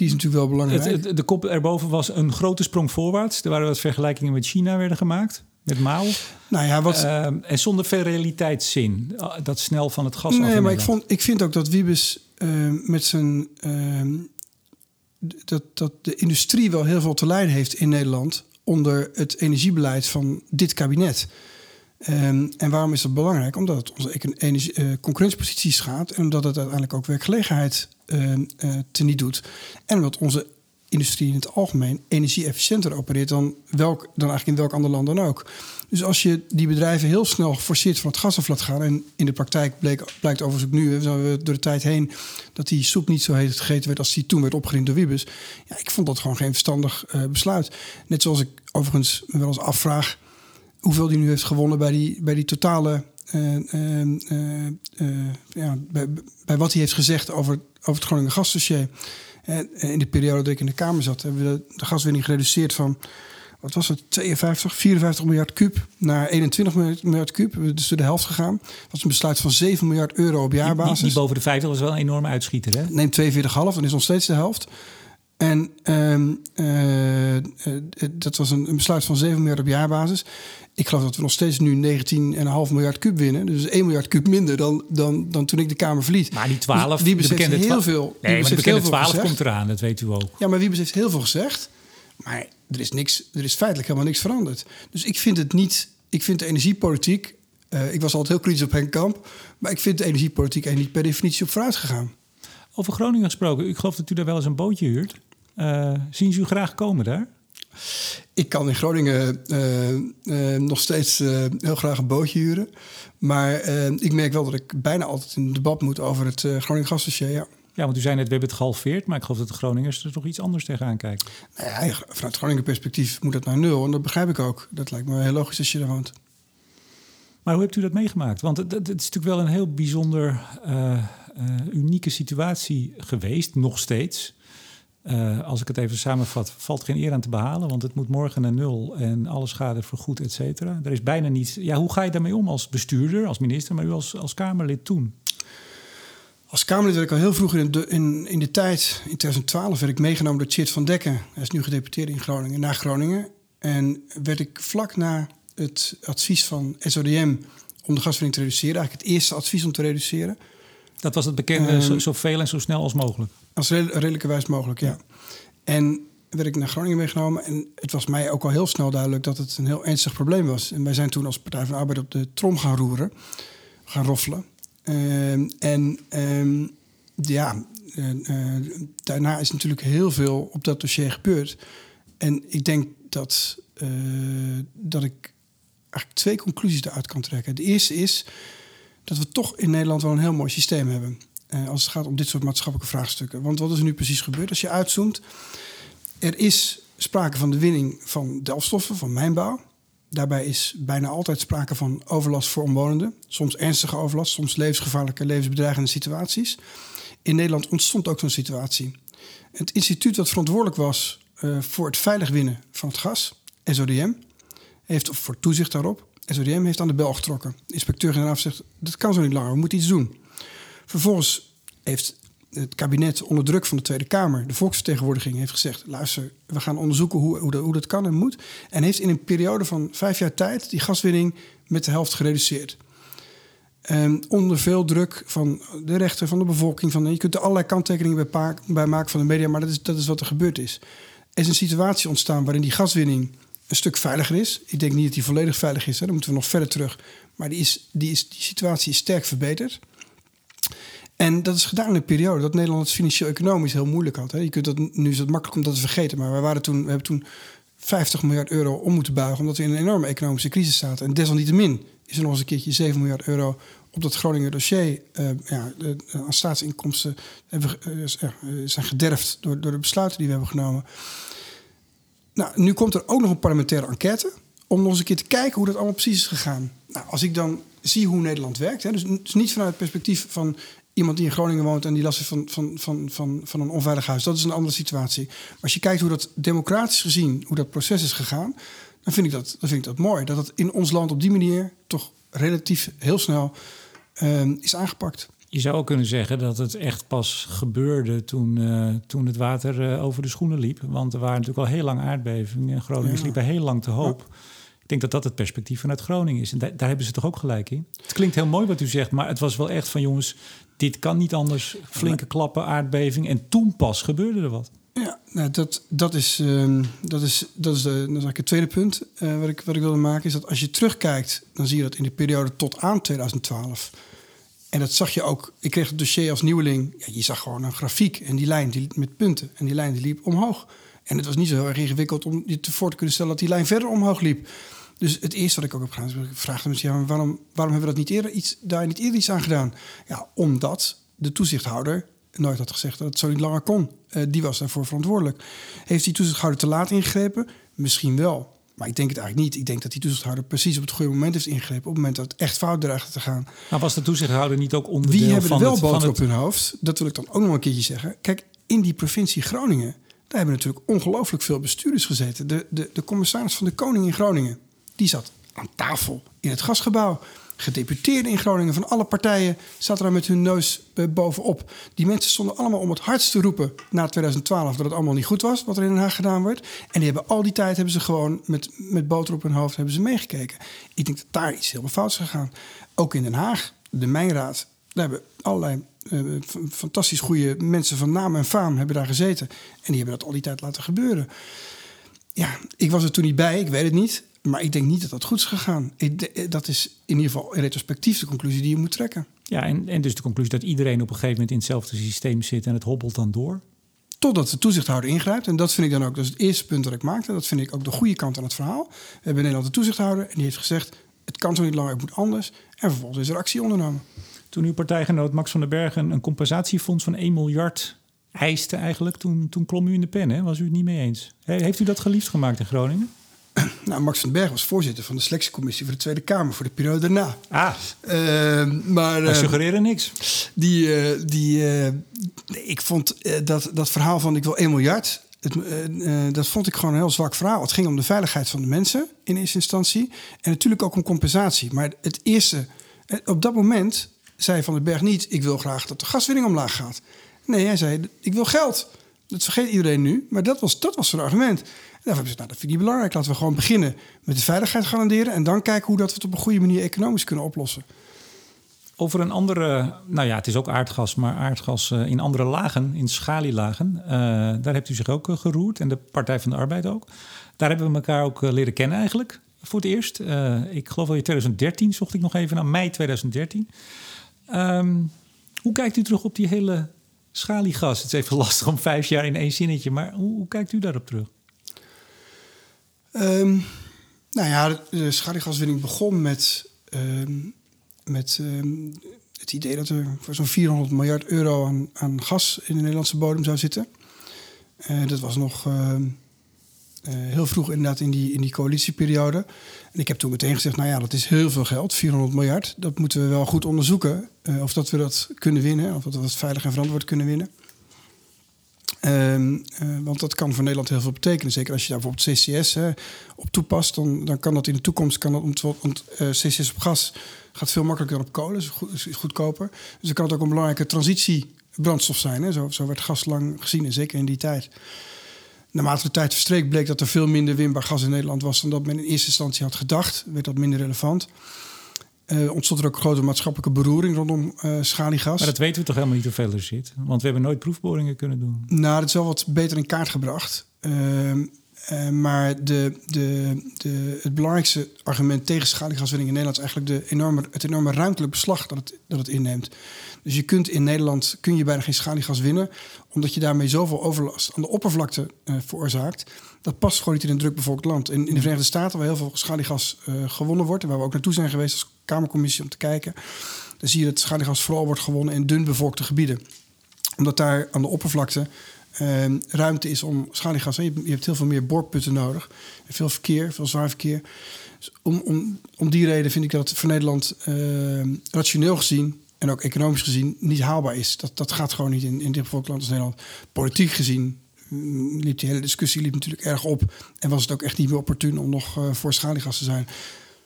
die is natuurlijk wel belangrijk. Het, de kop erboven was een grote sprong voorwaarts. Er waren wat vergelijkingen met China werden gemaakt. Met Mao. Nou ja, wat... Uh, en zonder veel realiteitszin. Ah, dat snel van het gas Nee, maar ik, vond, ik vind ook dat Wiebes uh, met zijn... Uh, dat, dat de industrie wel heel veel te lijden heeft in Nederland... onder het energiebeleid van dit kabinet. Um, en waarom is dat belangrijk? Omdat het onze energie, uh, concurrentiepositie schaadt... en omdat het uiteindelijk ook werkgelegenheid teniet doet. En omdat onze industrie in het algemeen energie-efficiënter opereert... Dan, welk, dan eigenlijk in welk ander land dan ook. Dus als je die bedrijven heel snel geforceerd van het gas af laat gaan... en in de praktijk bleek, blijkt overigens ook nu, we door de tijd heen... dat die soep niet zo heet gegeten werd als die toen werd opgerind door Wiebes. Ja, ik vond dat gewoon geen verstandig besluit. Net zoals ik overigens wel eens afvraag hoeveel die nu heeft gewonnen bij die, bij die totale. Uh, uh, ja, bij, bij, wat hij heeft gezegd over, over het Groningen gasdossier. in de periode dat ik in de Kamer zat, hebben we de, gaswinning gereduceerd van wat was het, 52, 54 miljard kuub naar 21 miljard kuub. We dus de helft gegaan. Dat was een besluit van 7 miljard euro op jaarbasis. Niet, boven de 50, dat was wel een enorme uitschieter, hè? Neem 42,5, dan is nog steeds de helft. En um, uh, dat was een, een, besluit van 7 miljard op jaarbasis. Ik geloof dat we nog steeds nu 19,5 miljard kub winnen. Dus 1 miljard kub minder dan, dan, dan toen ik de Kamer verliet. Maar die 12, dus wie beseft heel veel. Nee, maar de bekende 12 komt eraan, dat weet u ook. Ja, maar wie heeft heel veel gezegd. Maar er is, niks, er is feitelijk helemaal niks veranderd. Dus ik vind het niet. Ik vind de energiepolitiek. Uh, ik was altijd heel kritisch op Henk Kamp. Maar ik vind de energiepolitiek eigenlijk niet per definitie op vooruit gegaan. Over Groningen gesproken, ik geloof dat u daar wel eens een bootje huurt. Uh, zien ze u graag komen daar? Ik kan in Groningen uh, nog steeds heel graag een bootje huren. Maar ik merk wel dat ik bijna altijd in debat moet over het Groningen gasdossier. Ja. Ja, want u zei net, we hebben het gehalveerd, maar ik geloof dat de Groningers er toch iets anders tegenaan kijken. Nou ja, vanuit Groningen perspectief moet dat naar nul. En dat begrijp ik ook. Dat lijkt me heel logisch als je daar woont. Maar hoe hebt u dat meegemaakt? Want het, het is natuurlijk wel een heel bijzonder, uh, uh, unieke situatie geweest, nog steeds. Uh, als ik het even samenvat, valt geen eer aan te behalen, want het moet morgen naar nul en alle schade vergoed, et cetera. Er is bijna niets. Ja, hoe ga je daarmee om als bestuurder, als minister, maar u als, als Kamerlid toen? Als Kamerlid werd ik al heel vroeg in de, in, in de tijd, in 2012, werd ik meegenomen door Chit van Dekken. Hij is nu gedeputeerd in Groningen, naar Groningen. En werd ik vlak na het advies van SODM om de gaswinning te reduceren, eigenlijk het eerste advies om te reduceren. Dat was het bekende, um, zo, zo, veel en zo snel als mogelijk? Als redelijke wijs mogelijk, ja. En werd ik naar Groningen meegenomen. En het was mij ook al heel snel duidelijk dat het een heel ernstig probleem was. En wij zijn toen als Partij van de Arbeid op de trom gaan roeren, gaan roffelen. Ehm, en ehm, ja, uh, daarna is natuurlijk heel veel op dat dossier gebeurd. En ik denk dat, uh, dat ik eigenlijk twee conclusies eruit kan trekken. De eerste is dat we toch in Nederland wel een heel mooi systeem hebben. Uh, als het gaat om dit soort maatschappelijke vraagstukken. Want wat is er nu precies gebeurd als je uitzoomt? Er is sprake van de winning van delfstoffen, van mijnbouw. Daarbij is bijna altijd sprake van overlast voor omwonenden. Soms ernstige overlast, soms levensgevaarlijke, levensbedreigende situaties. In Nederland ontstond ook zo'n situatie. Het instituut dat verantwoordelijk was uh, voor het veilig winnen van het gas, SODM, heeft, voor toezicht daarop, SODM heeft aan de bel getrokken. De inspecteur-generaal zegt, dat kan zo niet langer, we moeten iets doen. Vervolgens heeft het kabinet onder druk van de Tweede Kamer, de volksvertegenwoordiging, heeft gezegd: luister, we gaan onderzoeken hoe, hoe, dat, kan en moet. En heeft in een periode van vijf jaar tijd die gaswinning met de helft gereduceerd. Um, onder veel druk van de rechter, van de bevolking. Van, je kunt er allerlei kanttekeningen bij, bij maken van de media, maar dat is, dat is wat er gebeurd is. Er is een situatie ontstaan waarin die gaswinning een stuk veiliger is. Ik denk niet dat die volledig veilig is, hè. dan moeten we nog verder terug. Maar die, is, die, is, die situatie is sterk verbeterd. En dat is gedaan in een periode dat Nederland het financieel-economisch heel moeilijk had. Hè. Je kunt dat, nu is het makkelijk om dat te vergeten, maar we, waren toen, we hebben toen 50 miljard euro om moeten buigen... omdat we in een enorme economische crisis zaten. En desalniettemin is er nog eens een keertje 7 miljard euro op dat Groninger dossier... Uh, ja, aan staatsinkomsten hebben, uh, zijn gederfd door, door de besluiten die we hebben genomen. Nou, nu komt er ook nog een parlementaire enquête... om nog eens een keer te kijken hoe dat allemaal precies is gegaan. Nou, als ik dan zie hoe Nederland werkt... Hè, dus, dus niet vanuit het perspectief van iemand die in Groningen woont en die last heeft van, van, van, van, van een onveilig huis. Dat is een andere situatie. Maar als je kijkt hoe dat democratisch gezien, hoe dat proces is gegaan, dan vind ik dat, dan vind ik dat mooi. Dat het in ons land op die manier toch relatief heel snel uh, is aangepakt. Je zou ook kunnen zeggen dat het echt pas gebeurde toen, uh, toen het water uh, over de schoenen liep. Want er waren natuurlijk al heel lang aardbevingen. Groningen ja. liepen heel lang te hoop. Ja. Ik denk dat dat het perspectief vanuit Groningen is. En daar, daar hebben ze toch ook gelijk in. Het klinkt heel mooi wat u zegt, maar het was wel echt van jongens, dit kan niet anders. Flinke klappen, aardbeving. En toen pas gebeurde er wat. Ja, nou, dat, dat is, uh, dat is, dat is, de, dat is het tweede punt uh, wat, ik, wat ik wilde maken. Is dat als je terugkijkt, dan zie je dat in de periode tot aan 2012. En dat zag je ook. Ik kreeg het dossier als nieuweling. Ja, je zag gewoon een grafiek en die lijn die, met punten. En die lijn die liep omhoog. En het was niet zo heel erg ingewikkeld om je te voor te kunnen stellen dat die lijn verder omhoog liep. Dus het eerste wat ik ook heb gedaan, is ik vraagde me, ja, waarom, waarom hebben we dat niet eerder iets, daar niet eerder iets aan gedaan? Ja, omdat de toezichthouder nooit had gezegd dat het zo niet langer kon. Uh, die was daarvoor verantwoordelijk. Heeft die toezichthouder te laat ingegrepen? Misschien wel. Maar ik denk het eigenlijk niet. Ik denk dat die toezichthouder precies op het goede moment heeft ingegrepen. Op het moment dat het echt fout dreigde te gaan. Maar was de toezichthouder niet ook onderdeel Wie hebben van er wel het, boter van op hun hoofd? Dat wil ik dan ook nog een keertje zeggen. Kijk, in die provincie Groningen, daar hebben natuurlijk ongelooflijk veel bestuurders gezeten. De, de, de commissaris van de Koning in Groningen, die zat aan tafel in het gasgebouw. Gedeputeerden in Groningen van alle partijen zaten daar met hun neus eh, bovenop. Die mensen stonden allemaal om het hardst te roepen na 2012 dat het allemaal niet goed was wat er in Den Haag gedaan werd. En die hebben al die tijd hebben ze gewoon met, met boter op hun hoofd hebben ze meegekeken. Ik denk dat daar iets helemaal fout is gegaan. Ook in Den Haag, de Mijnraad, daar hebben allerlei uh, fantastisch goede mensen van naam en faam hebben daar gezeten. En die hebben dat al die tijd laten gebeuren. Ja, ik was er toen niet bij, ik weet het niet. Maar ik denk niet dat dat goed is gegaan. Ik, dat is in ieder geval in retrospectief de conclusie die je moet trekken. Ja, en, en dus de conclusie dat iedereen op een gegeven moment in hetzelfde systeem zit en het hobbelt dan door. Totdat de toezichthouder ingrijpt. En dat vind ik dan ook, dat is het eerste punt dat ik maakte. Dat vind ik ook de goede kant aan het verhaal. We hebben in Nederland de toezichthouder en die heeft gezegd: het kan zo niet langer, het moet anders. En vervolgens is er actie ondernomen. Toen uw partijgenoot Max van den Bergen een compensatiefonds van 1 miljard eiste eigenlijk, toen, toen klom u in de pen, hè? was u het niet mee eens? Heeft u dat geliefd gemaakt in Groningen? Nou, Max van den Berg was voorzitter van de selectiecommissie voor de Tweede Kamer voor de periode daarna. Ah, uh, maar, uh, suggereren niks. Die, uh, die, ik vond dat, dat verhaal van ik wil 1 miljard, het, dat vond ik gewoon een heel zwak verhaal. Het ging om de veiligheid van de mensen in eerste instantie en natuurlijk ook om compensatie. Maar het eerste, op dat moment zei Van den Berg niet: ik wil graag dat de gaswinning omlaag gaat. Nee, hij zei: ik wil geld. Dat vergeet iedereen nu, maar dat was, dat was zijn argument. En nou, dat vind ik niet belangrijk. Laten we gewoon beginnen met de veiligheid garanderen... en dan kijken hoe dat we het op een goede manier economisch kunnen oplossen. Over een andere, nou ja, het is ook aardgas, maar aardgas eh, in andere lagen, in schalielagen. Uh, daar hebt u zich ook uh, geroerd en de Partij van de Arbeid ook. Daar hebben we elkaar ook leren kennen eigenlijk, voor het eerst. ik geloof al in 2013 zocht ik nog even naar, mei 2013. Um, hoe kijkt u terug op die hele schaliegas? Het is even lastig om vijf jaar in één zinnetje, maar hoe, hoe kijkt u daarop terug? Um, nou ja, de schaliegaswinning begon met, um, met um, het idee dat er voor zo'n 400 miljard euro aan, aan, gas in de Nederlandse bodem zou zitten. Uh, dat was nog uh, heel vroeg inderdaad in die, in die coalitieperiode. En ik heb toen meteen gezegd, nou ja, dat is heel veel geld, 400 miljard. Dat moeten we wel goed onderzoeken uh, of dat we dat kunnen winnen, of dat we dat veilig en verantwoord kunnen winnen. Um, uh, want dat kan voor Nederland heel veel betekenen. Zeker als je daar bijvoorbeeld CCS op toepast, dan, dan kan dat in de toekomst, kan dat, want uh, CCS op gas gaat veel makkelijker dan op kolen, is, is goedkoper. Dus dan kan het ook een belangrijke transitiebrandstof zijn. Hè? Zo, zo werd gas lang gezien, en zeker in die tijd. Naarmate de tijd verstreek bleek dat er veel minder winbaar gas in Nederland was dan dat men in eerste instantie had gedacht. Werd dat minder relevant. Uh, ontstond er ook grote maatschappelijke beroering rondom uh, schaliegas. Maar dat weten we toch helemaal niet hoeveel er zit? Want we hebben nooit proefboringen kunnen doen. Nou, dat is wel wat beter in kaart gebracht. Uh, maar de, de, de, het belangrijkste argument tegen schaliegaswinning in Nederland... is eigenlijk de enorme, het enorme ruimtelijk beslag dat het, dat het inneemt. Dus je kunt in Nederland kun je bijna geen schaliegas winnen... omdat je daarmee zoveel overlast aan de oppervlakte veroorzaakt dat past gewoon niet in een drukbevolkt land. In, in de Verenigde Staten, waar heel veel schaliegas uh, gewonnen wordt... en waar we ook naartoe zijn geweest als Kamercommissie om te kijken... dan zie je dat schaliegas vooral wordt gewonnen in dunbevolkte gebieden. Omdat daar aan de oppervlakte uh, ruimte is om schaliegas... Je, hebt heel veel meer boorputten nodig. Veel verkeer, veel zwaar verkeer. Dus om, om, om die reden vind ik dat voor Nederland uh, rationeel gezien en ook economisch gezien niet haalbaar is. Dat, dat gaat gewoon niet in, in dit land als Nederland. Politiek gezien liep die hele discussie liep natuurlijk erg op. En was het ook echt niet meer opportun om nog uh, voor schaliegas te zijn.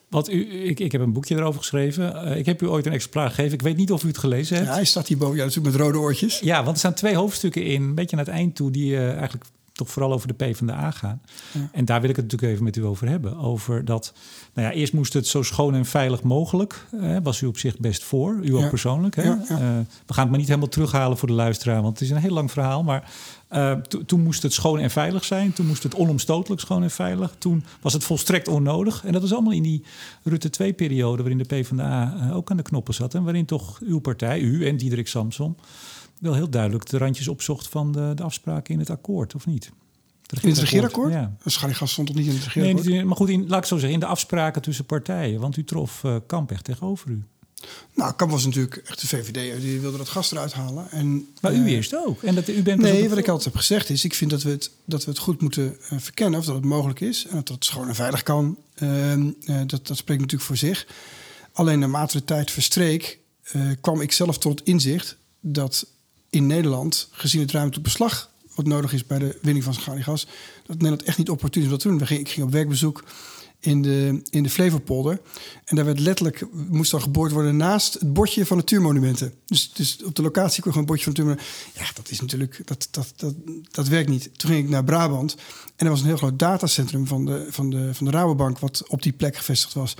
Wat u, ik, ik heb een boekje erover geschreven. Uh, ik heb u ooit een exemplaar gegeven. Ik weet niet of u het gelezen hebt. Ja, hij staat hierboven. Ja, natuurlijk met rode oortjes. Ja, want er staan twee hoofdstukken in, een beetje naar het eind toe, die uh, eigenlijk toch vooral over de P van de A gaan. Ja. En daar wil ik het natuurlijk even met u over hebben. Over dat, nou ja, eerst moest het zo schoon en veilig mogelijk. Eh, was u op zich best voor, u ook ja. persoonlijk. Hè? Ja, uh, we gaan het maar niet helemaal terughalen voor de luisteraar, want het is een heel lang verhaal. Maar uh, toen moest het schoon en veilig zijn. Toen moest het onomstotelijk schoon en veilig. Toen was het volstrekt onnodig. En dat was allemaal in die Rutte 2-periode... waarin de PvdA ook aan de knoppen zat. En waarin toch uw partij, u en Diederik Samsom wel heel duidelijk de randjes opzocht van de, de afspraken in het akkoord, of niet? In het regeerakkoord? Ja. Schaliegas stond toch niet in het regeerakkoord? Nee, maar goed, in, laat ik zo zeggen, in de afspraken tussen partijen. Want u trof uh, Kamp echt tegenover u. Nou, Kamp was natuurlijk echt de VVD. Die wilde dat gas eruit halen. En, maar u uh, eerst ook. En dat, u bent nee, wat ik altijd heb gezegd is... ik vind dat we het, dat we het goed moeten uh, verkennen... of dat het mogelijk is. En dat het schoon en veilig kan. Ehm, dat, dat spreekt natuurlijk voor zich. Alleen naarmate de tijd verstreek... kwam ik zelf tot het inzicht dat in Nederland, gezien het ruimtelijk beslag wat nodig is bij de winning van schaliegas, dat Nederland echt niet opportun is om dat te doen. Ik ging op werkbezoek in de, in de Flevopolder. En daar werd letterlijk, moest dan geboord worden naast het bordje van natuurmonumenten. Dus, dus op de locatie kwam een bordje van natuurmonumenten. Ja, dat is natuurlijk, dat, dat, dat, dat werkt niet. Toen ging ik naar Brabant en er was een heel groot datacentrum van de, van de, van de Rabobank, wat op die plek gevestigd was.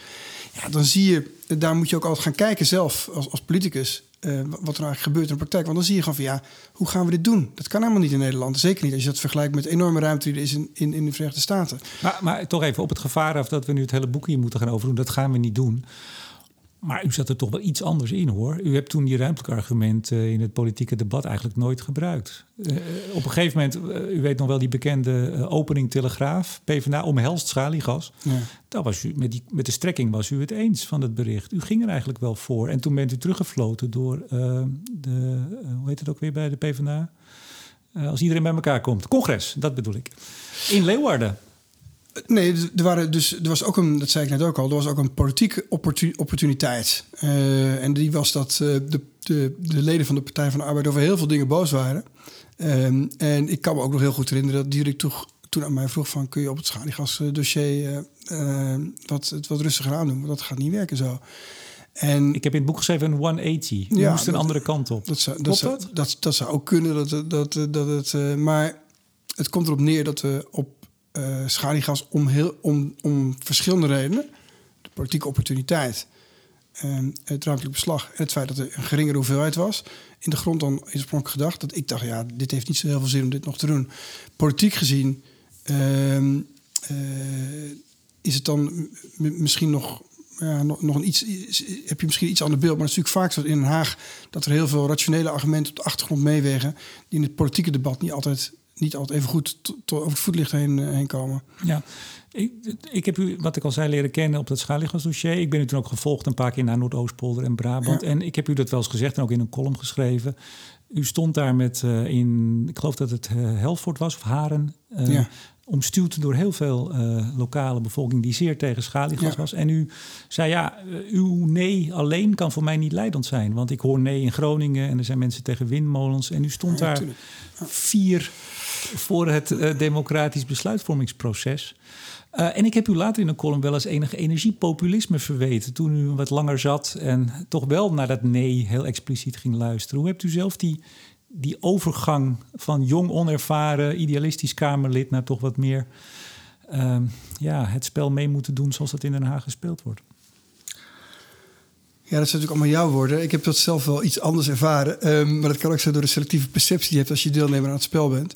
Ja, dan zie je, daar moet je ook altijd gaan kijken zelf als, als politicus. Uh, wat er eigenlijk gebeurt in de praktijk. Want dan zie je gewoon van ja, hoe gaan we dit doen? Dat kan helemaal niet in Nederland. Zeker niet als je dat vergelijkt met de enorme ruimte die er is in, in, in de Verenigde Staten. Maar, maar toch even op het gevaar af dat we nu het hele boek hier moeten gaan overdoen. Dat gaan we niet doen. Maar u zat er toch wel iets anders in hoor. U hebt toen die ruimtelijke argument uh, in het politieke debat eigenlijk nooit gebruikt. Uh, op een gegeven moment, uh, u weet nog wel die bekende opening Telegraaf, PvdA omhelst schaliegas. Ja. Daar was u, met, die, met de strekking was u het eens van het bericht. U ging er eigenlijk wel voor. En toen bent u teruggefloten door de, hoe heet het ook weer bij de PvdA? als iedereen bij elkaar komt. Congres, dat bedoel ik. In Leeuwarden. Nee, er, waren dus, er was ook een, dat zei ik net ook al, er was ook een politieke opportuniteit. Uh, en die was dat uh, de, de, de, leden van de Partij van de Arbeid over heel veel dingen boos waren. Um, en ik kan me ook nog heel goed herinneren dat Dirk toen, toen aan mij vroeg van... kun je op het schaliegasdossier uh, wat, het wat rustiger aan doen? Want dat gaat niet werken zo. En, ik heb in het boek geschreven een 180. Je ja, moest een andere kant op. Dat zou, dat, zou, dat? dat, zou ook kunnen. Dat, dat, dat het, maar het komt erop neer dat we op uh, schaliegas om, heel, om, om verschillende redenen. De politieke opportuniteit, het ruimtelijk beslag en het feit dat er een geringere hoeveelheid was. In de grond dan oorspronkelijk gedacht dat ik dacht, ja, dit heeft niet zo heel veel zin om dit nog te doen. Politiek gezien uh, is het dan misschien nog ja, nog, nog een iets, heb je misschien iets ander beeld. Maar het is natuurlijk vaak zo in Den Haag dat er heel veel rationele argumenten op de achtergrond meewegen. die in het politieke debat niet altijd niet altijd even goed over het voetlicht heen, eh, heen komen. Ja, ik, ik heb u, wat ik al zei, leren kennen op dat schaliegasdossier. Ik ben u toen ook gevolgd een paar keer naar Noordoostpolder en Brabant. En ik heb u dat wel eens gezegd en ook in een column geschreven. U stond daar met uh, in, ik geloof dat het uh, Helvoort was of Haren. Uh, ja. Omstuwd door heel veel lokale bevolking die zeer tegen schaliegas was. En u zei ja, uw nee alleen kan voor mij niet leidend zijn. Want ik hoor nee in Groningen en er zijn mensen tegen windmolens. En u stond daar vier voor het uh, democratisch besluitvormingsproces. Uh, en ik heb u later in een column wel eens enige energiepopulisme verweten. toen u wat langer zat en toch wel naar dat nee heel expliciet ging luisteren. Hoe hebt u zelf die, die overgang van jong, onervaren, idealistisch Kamerlid naar toch wat meer uh, ja, het spel mee moeten doen zoals dat in Den Haag gespeeld wordt? Ja, dat zijn natuurlijk allemaal jouw woorden. Ik heb dat zelf wel iets anders ervaren. Um, maar dat kan ook zijn door de selectieve perceptie die je hebt als je deelnemer aan het spel bent.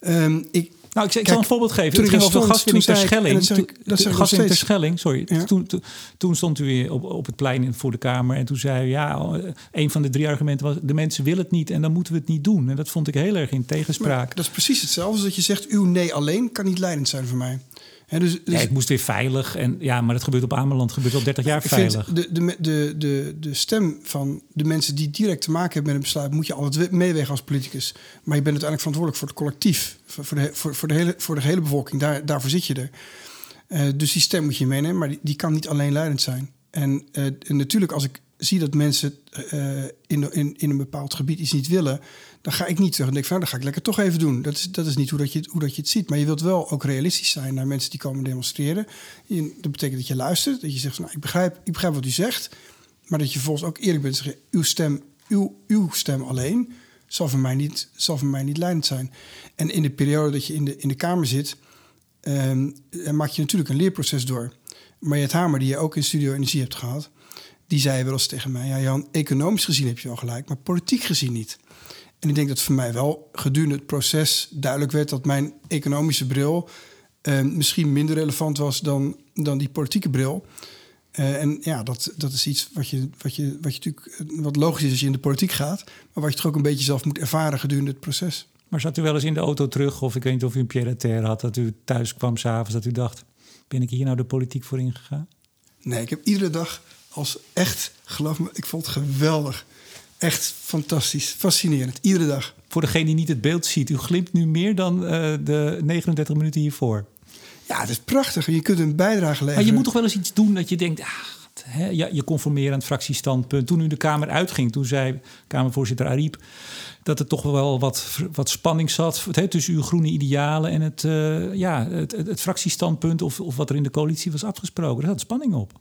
Um, ik, nou, ik, ik zal een voorbeeld geven. Toen het ging over gaswinning ter Schelling. Gaswinning ter Schelling, sorry. Ja. Toen, toen, stond u weer op, op het plein voor de Kamer. En toen zei u, ja, een van de drie argumenten was... de mensen willen het niet en dan moeten we het niet doen. En dat vond ik heel erg in tegenspraak. Maar dat is precies hetzelfde als dat je zegt... uw nee alleen kan niet leidend zijn voor mij. He, dus, dus, ja, het moest weer veilig. En, ja, maar dat gebeurt op Ameland gebeurt al 30 jaar veilig. De, de, de, de, de stem van de mensen die direct te maken hebben met een besluit... moet je altijd meewegen als politicus. Maar je bent uiteindelijk verantwoordelijk voor het collectief. Voor de, voor, voor de, hele, voor de hele bevolking. Daar, daarvoor zit je er. Uh, dus die stem moet je meenemen. Maar die, die kan niet alleen leidend zijn. En, uh, en natuurlijk als ik zie dat mensen uh, in, in, in een bepaald gebied iets niet willen dan ga ik niet terug en denk van, nou, dan ga ik lekker toch even doen. Dat is, dat is niet hoe dat, je, hoe dat je het ziet. Maar je wilt wel ook realistisch zijn naar mensen die komen demonstreren. dat betekent dat je luistert, dat je zegt van, nou, ik begrijp, ik begrijp wat u zegt. Maar dat je volgens ook eerlijk bent zeggen, uw stem, uw, uw stem alleen zal voor, mij niet, zal voor mij niet leidend zijn. En in de periode dat je in de, in de Kamer zit, um, maak je natuurlijk een leerproces door. Maar het Hamer, die je ook in Studio Energie hebt gehad, die zei wel eens tegen mij: Ja, Jan, economisch gezien heb je wel gelijk, maar politiek gezien niet. En ik denk dat voor mij wel gedurende het proces duidelijk werd dat mijn economische bril uh, misschien minder relevant was dan, dan die politieke bril. Uh, en ja, dat, dat is iets wat je, wat, je, wat je natuurlijk eh, wat logisch is als je in de politiek gaat, maar wat je toch ook een beetje zelf moet ervaren gedurende het proces. Maar zat u wel eens in de auto terug, of ik weet niet of u een pied had, dat u thuis kwam s'avonds, dat u dacht: ben ik hier nou de politiek voor ingegaan? Nee, ik heb iedere dag als echt, geloof me, ik vond het geweldig. Echt fantastisch, fascinerend, iedere dag. Voor degene die niet het beeld ziet, u glimt nu meer dan uh, de 39 minuten hiervoor. Ja, het is prachtig. Je kunt een bijdrage leveren. Maar je moet toch wel eens iets doen dat je denkt... Ah, hè, ja, je conformeren aan het fractiestandpunt. Toen u de Kamer uitging, toen zei Kamervoorzitter Ariep dat er toch wel wat, wat spanning zat hè, tussen uw groene idealen en het, uh, ja, het, het, het, fractiestandpunt of, of wat er in de coalitie was afgesproken. Er zat spanning op.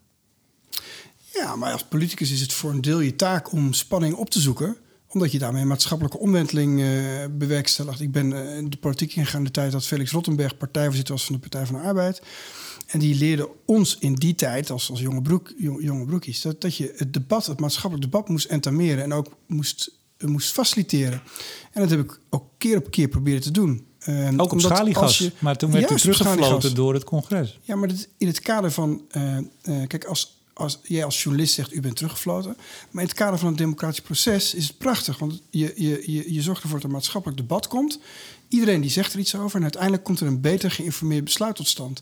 Ja, maar als politicus is het voor een deel je taak om spanning op te zoeken omdat je daarmee maatschappelijke omwenteling uh, bewerkstelligt. Ik ben uh, in de politiek ingegaan in de tijd dat Felix Rottenberg partijvoorzitter was van de Partij van de Arbeid. En die leerde ons in die tijd, als, als jonge, broek, jonge broekies, dat, dat je het debat, het maatschappelijk debat moest entameren en ook moest, moest faciliteren. En dat heb ik ook keer op keer proberen te doen. Uh, ook op schaliegas, je, maar toen werd u teruggefloten door het congres. Ja, maar dat, in het kader van... kijk, als als jij als journalist zegt, u bent teruggefloten. Maar in het kader van het democratisch proces is het prachtig. Want je, je, je, je zorgt ervoor dat er maatschappelijk debat komt. Iedereen die zegt er iets over. En uiteindelijk komt er een beter geïnformeerd besluit tot stand.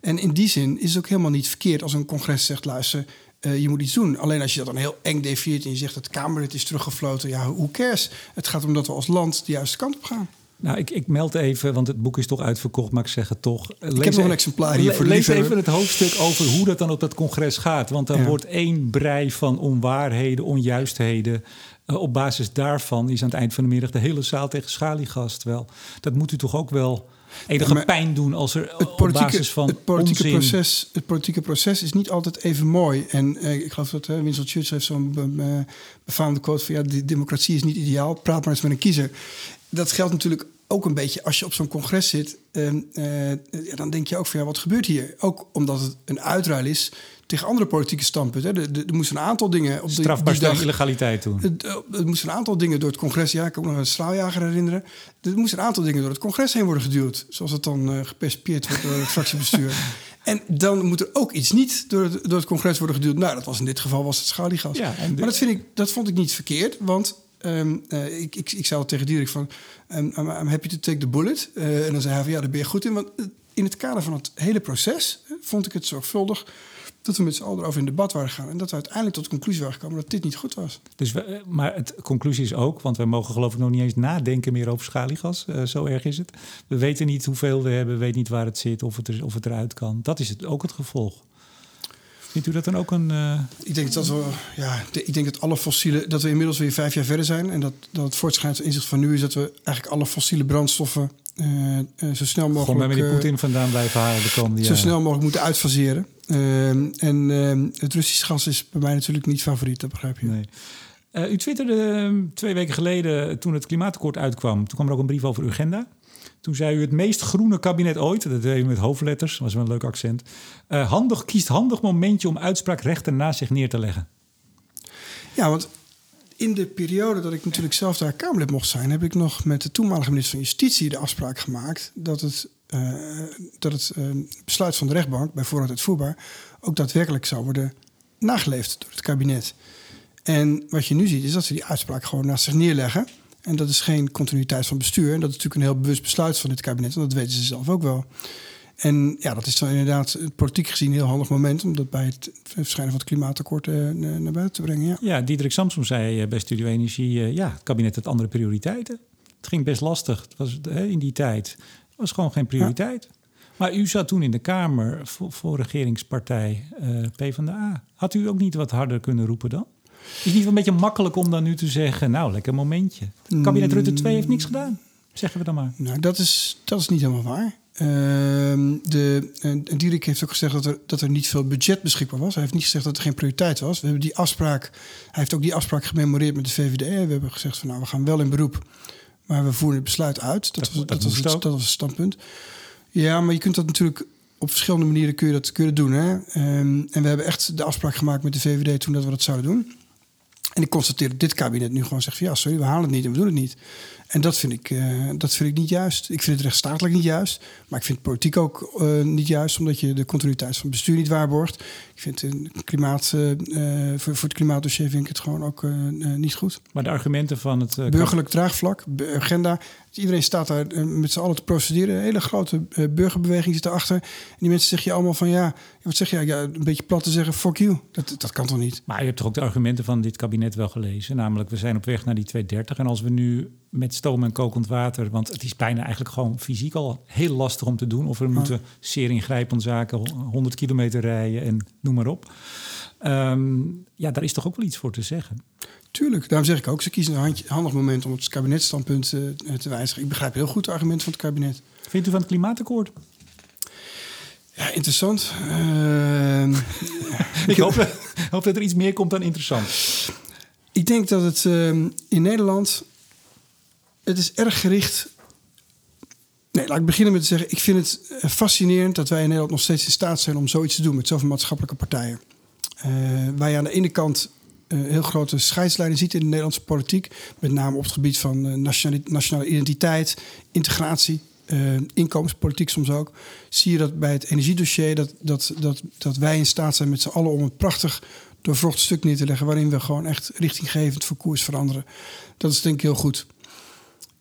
En in die zin is het ook helemaal niet verkeerd als een congres zegt... luister, uh, je moet iets doen. Alleen als je dat dan heel eng definieert en je zegt... het Kamerlid is teruggefloten, ja, hoe cares? Het gaat om dat we als land de juiste kant op gaan. Nou, ik, ik meld even, want het boek is toch uitverkocht, maar ik zeg het toch. Lees ik heb nog een exemplaar hier voor Lees even het hoofdstuk over hoe dat dan op dat congres gaat. Want dan wordt één brei van onwaarheden, onjuistheden. Uh, op basis daarvan is aan het eind van de middag de hele zaal tegen schaliegas. Wel, dat moet u toch ook wel enige ja, pijn doen als er het op basis van het politieke onzin... proces Het politieke proces is niet altijd even mooi. En uh, ik geloof dat uh, Winston Churchill heeft zo'n befaamde quote van... ja, de democratie is niet ideaal, praat maar eens met een kiezer dat geldt natuurlijk ook een beetje als je op zo'n congres zit. Uh, uh, dan denk je ook van ja, wat gebeurt hier? Ook omdat het een uitruil is tegen andere politieke standpunten. Er, er, moesten een aantal dingen... Op de, Strafbaar die dag, illegaliteit toen. Er, er moesten een aantal dingen door het congres... Ja, ik kan me nog een straaljager herinneren. Er moesten een aantal dingen door het congres heen worden geduwd. Zoals het dan uh, wordt door het fractiebestuur. En dan moet er ook iets niet door het, door het congres worden geduwd. Nou, dat was in dit geval was het schaliegas. Ja, maar dat, vind ik, dat vond ik niet verkeerd, want Um, uh, ik, ik, ik zei tegen Dirk van... Um, I'm, happy to take the bullet. Uh, en dan zei hij van ja, daar ben je goed in. Want eh, in het kader van het hele proces vond ik het zorgvuldig... dat we met z'n allen erover in debat waren gegaan. En dat we uiteindelijk tot de conclusie waren gekomen dat dit niet goed was. Dus we, maar het conclusie is ook, want we mogen geloof ik nog niet eens nadenken meer over schaliegas. Uh, zo erg is het. We weten niet hoeveel we hebben, we weten niet waar het zit, of het, of het eruit kan. Dat is het, ook het gevolg. Vindt u dat dan ook een. Uh... Ik denk dat we, ja, ik denk dat alle fossiele, dat we inmiddels weer vijf jaar verder zijn. En dat, dat het voortschrijdend inzicht van nu is dat we eigenlijk alle fossiele brandstoffen uh, uh, zo snel mogelijk. Gewoon bij meneer Poetin vandaan blijven halen de komende Zo snel mogelijk moeten uitfaseren. en het Russische gas is bij mij natuurlijk niet favoriet, dat begrijp je. Nee. u twitterde twee weken geleden, toen het klimaatakkoord uitkwam, toen kwam er ook een brief over agenda. Toen zei u het meest groene kabinet ooit. Dat deed u met hoofdletters, was wel een leuk accent. Uh, handig, kiest handig momentje om uitspraakrechten naast zich neer te leggen. Ja, want in de periode dat ik natuurlijk zelf daar Kamerlid mocht zijn, heb ik nog met de toenmalige minister van Justitie de afspraak gemaakt dat het, uh, dat het uh, besluit van de rechtbank, bij voorraad uitvoerbaar, ook daadwerkelijk zou worden nageleefd door het kabinet. En wat je nu ziet, is dat ze die uitspraak gewoon naast zich neerleggen. En dat is geen continuïteit van bestuur. En dat is natuurlijk een heel bewust besluit van dit kabinet. En dat weten ze zelf ook wel. En ja, dat is dan inderdaad politiek gezien een heel handig moment om dat bij het verschijnen van het klimaatakkoord uh, naar buiten te brengen. Ja, ja Diederik Samsom zei eh, bij Studio Energie: uh, ja, het kabinet had andere prioriteiten. Het ging best lastig het was, in die tijd. Het was gewoon geen prioriteit. Maar u zat toen in de Kamer voor, voor regeringspartij uh, PvdA. Had u ook niet wat harder kunnen roepen dan? Is het niet een beetje makkelijk om dan nu te zeggen, nou, lekker momentje. Het kabinet Rutte 2 heeft niks gedaan, zeggen we dan maar. Nou, dat is, dat is niet helemaal waar. Uh, de, en Dierik heeft ook gezegd dat er, dat er niet veel budget beschikbaar was. Hij heeft niet gezegd dat er geen prioriteit was. We hebben die afspraak, hij heeft ook die afspraak gememoreerd met de VVD. We hebben gezegd van nou, we gaan wel in beroep, maar we voeren het besluit uit. Dat, was, dat, was, het, dat was het standpunt. Ja, maar je kunt dat natuurlijk op verschillende manieren kun je dat kunnen doen. Hè? Um, en we hebben echt de afspraak gemaakt met de VVD toen dat we dat zouden doen. En ik constateer dat dit kabinet nu gewoon zegt van ja, sorry, we halen het niet en we doen het niet. En dat vind ik, uh, dat vind ik niet juist. Ik vind het rechtsstatelijk niet juist. Maar ik vind het politiek ook uh, niet juist, omdat je de continuïteit van het bestuur niet waarborgt. Ik vind een klimaat, uh, voor, voor het klimaatdossier vind ik het gewoon ook niet goed. Maar de argumenten van het... Burgerlijk draagvlak, agenda. Iedereen staat daar met z'n allen te procederen. Een hele grote burgerbeweging zit erachter. En die mensen zeggen je allemaal van ja, wat zeg je? Ja, een beetje plat te zeggen, fuck you. Dat, dat kan toch niet? Maar je hebt toch ook de argumenten van dit kabinet wel gelezen. Namelijk, we zijn op weg naar die 230. En als we nu met stoom en kokend water. Want het is bijna eigenlijk gewoon fysiek al heel lastig om te doen. Of we moeten zeer ingrijpend zaken, 100 kilometer rijden en noem maar op. Ehm, ja, daar is toch ook wel iets voor te zeggen. Tuurlijk, daarom zeg ik ook, ze kiezen een handig moment om het kabinetstandpunt uh, te wijzigen. Ik begrijp heel goed het argument van het kabinet. Vindt u van het klimaatakkoord? Ja, interessant. Uh, ik hoop, hoop, dat er iets meer komt dan interessant. Ik denk dat het uh, in Nederland... Het is erg gericht... Nee, laat ik beginnen met te zeggen... Ik vind het eh, fascinerend dat wij in Nederland nog steeds in staat zijn... om zoiets te doen met zoveel maatschappelijke partijen. Uh, je aan de ene kant heel grote scheidslijnen ziet in de Nederlandse politiek. Met name op het gebied van uh, nationale, identiteit, integratie, uh, inkomenspolitiek soms ook. Zie je dat bij het energiedossier dat, dat, dat, dat wij in staat zijn met z'n allen om een prachtig doorvrocht stuk neer te leggen. waarin we gewoon echt richtinggevend voor koers veranderen. Dat is denk ik heel goed.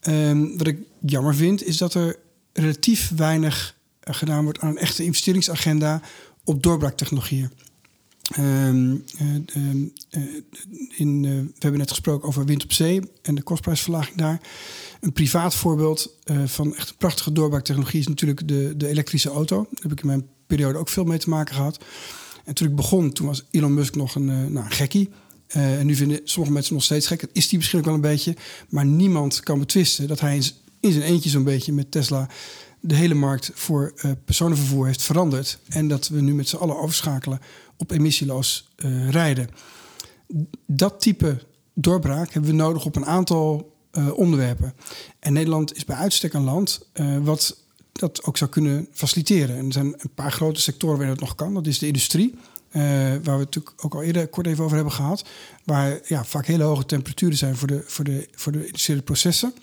Um, wat ik jammer vind is dat er relatief weinig gedaan wordt aan een echte investeringsagenda op doorbraaktechnologieën. Um, uh, in, uh, we hebben net gesproken over wind op zee en de kostprijsverlaging daar. Een privaat voorbeeld van echt een prachtige doorbraaktechnologie is natuurlijk de, de elektrische auto. Daar heb ik in mijn periode ook veel mee te maken gehad. En toen ik begon, toen was Elon Musk nog een, nou, gekkie. en nu vinden sommige mensen nog steeds gek. Dat is die misschien ook wel een beetje. Maar niemand kan betwisten dat hij in zijn eentje zo'n beetje met Tesla de hele markt voor uh, personenvervoer heeft veranderd. En dat we nu met z'n allen overschakelen op emissieloos uh, rijden. Dat type doorbraak hebben we nodig op een aantal uh, onderwerpen. En Nederland is bij uitstek een land wat dat ook zou kunnen faciliteren. En er zijn een paar grote sectoren waar dat nog kan. Dat is de industrie. waar we natuurlijk ook al eerder kort even over hebben gehad. Waar ja, vaak hele hoge temperaturen zijn voor de, voor de, voor de industriële processen.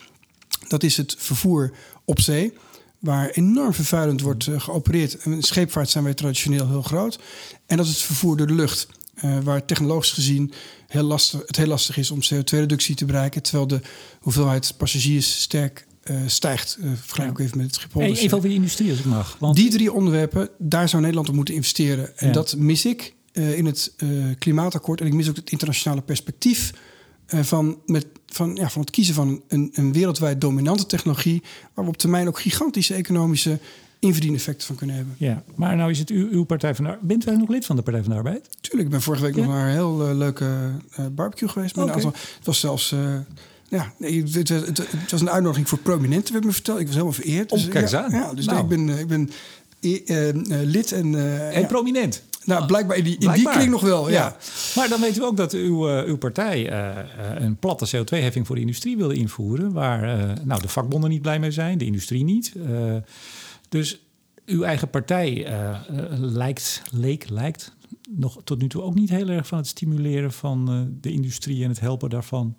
Dat is het vervoer op zee waar enorm vervuilend wordt uh, geopereerd. En in scheepvaart zijn wij traditioneel heel groot. En dat is het vervoer door de lucht. Uh, waar technologisch gezien heel lastig, het heel lastig is om CO2-reductie te bereiken. Terwijl de hoeveelheid passagiers sterk uh, stijgt. Uh, vergelijk ook even met het Schiphol. Hey, even over de industrie als ik mag. Want... Die drie onderwerpen, daar zou Nederland op moeten investeren. En ja. dat mis ik in het klimaatakkoord. En ik mis ook het internationale perspectief van, met, van, ja, van het kiezen van een, een wereldwijd dominante technologie, waar we op termijn ook gigantische economische inverdieneffecten van kunnen hebben. Ja, maar nou is het uw, uw Partij van de Arbeid. Bent u nog lid van de Partij van de Arbeid? Tuurlijk, ik ben vorige week ja? nog naar een heel uh, leuke uh, barbecue geweest. Met okay. een aantal, het was zelfs... Uh, ja, het, het, het, het, was een uitnodiging voor prominenten, werd me verteld. Ik was helemaal vereerd. Dus, oh, kijk eens aan. Ja, dus nou. ik ben, ik ben lid en... en prominent. Nou, blijkbaar in die, in die kring nog wel, ja. ja. Maar dan weten we ook dat uw, uh, uw partij uh, een platte CO2-heffing voor de industrie wilde invoeren... waar uh, nou, de vakbonden niet blij mee zijn, de industrie niet. dus uw eigen partij lijkt, leek, lijkt nog tot nu toe ook niet heel erg van het stimuleren van de industrie... en het helpen daarvan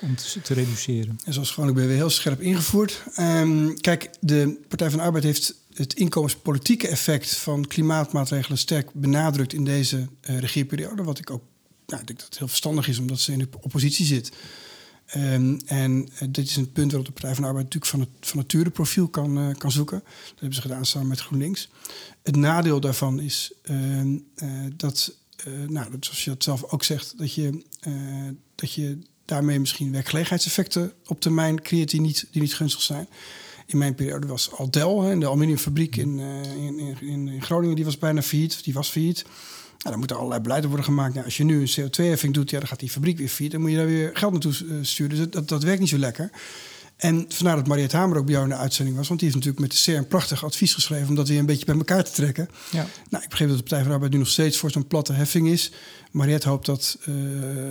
om te, te reduceren. En zoals gewoonlijk ben je weer heel scherp ingevoerd. Um, kijk, de Partij van de Arbeid heeft het inkomenspolitieke effect van klimaatmaatregelen sterk benadrukt in deze uh, regeerperiode. Wat ik ook nou, ik denk dat het heel verstandig is, omdat ze in de oppositie zit. Um, en uh, dit is een punt waarop de Partij van de Arbeid natuurlijk van het van profiel kan, uh, kan zoeken. Dat hebben ze gedaan samen met GroenLinks. Het nadeel daarvan is uh, dat, nou, zoals je dat zelf ook zegt, dat je, dat je daarmee misschien werkgelegenheidseffecten op termijn creëert die niet, die niet gunstig zijn in mijn periode was Aldel, hè, de aluminiumfabriek in, uh, in, in, in, Groningen, die was bijna failliet. Die was failliet. Nou, dan moeten allerlei beleiden worden gemaakt. Nou, als je nu een CO2-heffing doet, ja, dan gaat die fabriek weer failliet. Dan moet je daar weer geld naartoe uh, sturen. Dus dat, dat werkt niet zo lekker. En vandaar dat Mariette Hamer ook bij jou in de uitzending was. Want die heeft natuurlijk met de CER een prachtig advies geschreven... om dat weer een beetje bij elkaar te trekken. Ja. Nou, ik begreep dat de Partij van de Arbeid nu nog steeds voor zo'n platte heffing is. Mariette hoopt dat, uh,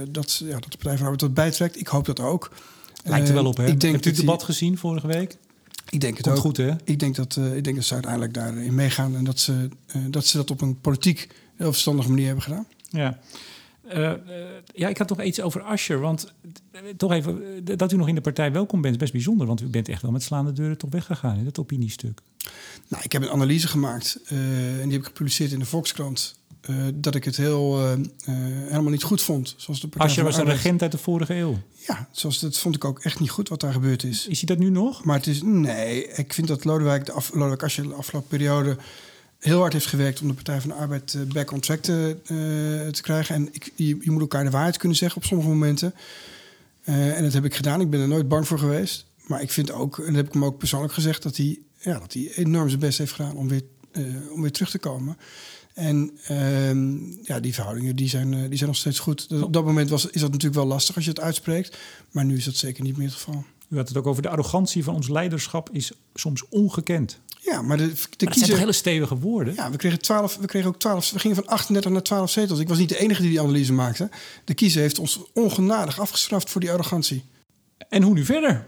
dat, ja, dat de Partij van de Arbeid dat bijtrekt. Ik hoop dat ook. Lijkt er wel op, hè? Ik denk Hebt u het debat die... gezien vorige week? Ik denk het Komt ook. goed, hè? Ik denk dat, uh, ik denk dat ze uiteindelijk daarin meegaan en dat ze, uh, dat ze dat op een politiek heel verstandige manier hebben gedaan. Ja. Uh, ja, ik had nog iets over Ascher. Want toch even, dat u nog in de partij welkom bent, is best bijzonder. Want u bent echt wel met slaande deuren toch weggegaan in dat opiniestuk. Nou, ik heb een analyse gemaakt en die heb ik gepubliceerd in de Volkskrant. Uh, dat ik het heel, uh, uh, helemaal niet goed vond. Zoals de Partij Asje was een regent uit de vorige eeuw. Ja, zoals dat vond ik ook echt niet goed wat daar gebeurd is. Is hij dat nu nog? Maar het is, nee, ik vind dat Lodewijk, de af, Lodewijk Asscher de afgelopen periode heel hard heeft gewerkt om de Partij van de Arbeid back on track te, te krijgen. En ik, je, je, moet elkaar de waarheid kunnen zeggen op sommige momenten. Eh, en dat heb ik gedaan. Ik ben er nooit bang voor geweest. Maar ik vind ook, en dat heb ik hem ook persoonlijk gezegd, dat hij, ja, dat hij enorm zijn best heeft gedaan om weer, eh, om weer terug te komen. En ehm, ja, die verhoudingen die zijn, die zijn nog steeds goed. Op dat moment was, is dat natuurlijk wel lastig als je het uitspreekt. Maar nu is dat zeker niet meer het geval. U had het ook over de arrogantie van ons leiderschap is soms ongekend. Ja, maar de, de maar kiezer... zijn hele stevige woorden. Ja, we kregen, 12, we kregen ook 12. We gingen van 38 naar 12 zetels. Ik was niet de enige die die analyse maakte. De kiezer heeft ons ongenadig afgestraft voor die arrogantie. En hoe nu verder?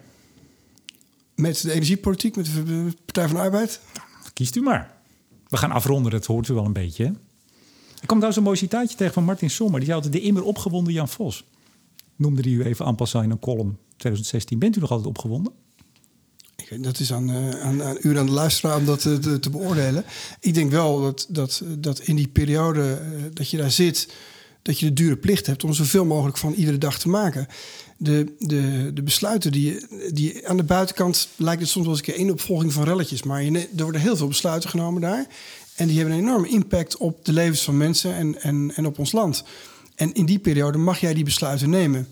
Met de energiepolitiek, met de Partij van de Arbeid? Kiest u maar. We gaan afronden, dat hoort u wel een beetje. Ik kwam daar zo'n mooi citaatje tegen van Martin Sommer. Die zei altijd de immer opgewonden Jan Vos. Noemde die u even en in een column 2016. Bent u nog altijd opgewonden? Dat is aan, uh, aan, u aan de luisteraar om dat te, te, beoordelen. Ik denk wel dat, dat, dat in die periode uh, dat je daar zit, dat je de dure plicht hebt om zoveel mogelijk van iedere dag te maken. De, de, de besluiten die, die aan de buitenkant lijkt het soms wel eens een één opvolging van relletjes. Maar je, er worden heel veel besluiten genomen daar. En die hebben een enorme impact op de levens van mensen en, en, en op ons land. En in die periode mag jij die besluiten nemen.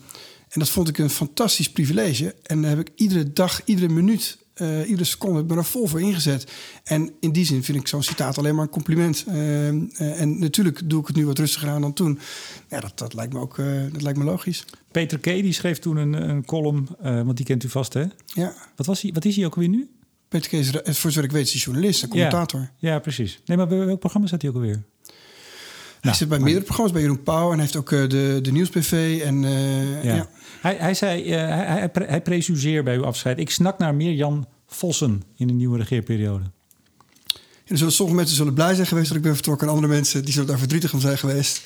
En dat vond ik een fantastisch privilege. En daar heb ik iedere dag, iedere minuut uh, iedere seconde heb ik er vol voor ingezet. En in die zin vind ik zo'n citaat alleen maar een compliment. Uh, uh, en natuurlijk doe ik het nu wat rustiger aan dan toen. Ja, dat, dat lijkt me ook dat lijkt me logisch. Peter K. die schreef toen een, een column, want die kent u vast, hè? Ja. Wat, was hij, wat is hij ook weer nu? Peter K. is, voor zover ik weet, is journalist, commentator. Ja, ja, precies. Nee, maar bij welk programma zat hij ook alweer? Hij nou, zit bij meerdere programma's, bij Jeroen Pauw en heeft ook de, de Nieuwsbv. En, ja. ja. Hij, hij zei, uh, hij, hij, hij presugeert bij uw afscheid... ik snak naar meer Jan Vossen in de nieuwe regeerperiode. En zullen sommige mensen zullen blij zijn geweest dat ik ben vertrokken... en andere mensen die zullen daar verdrietig om zijn geweest.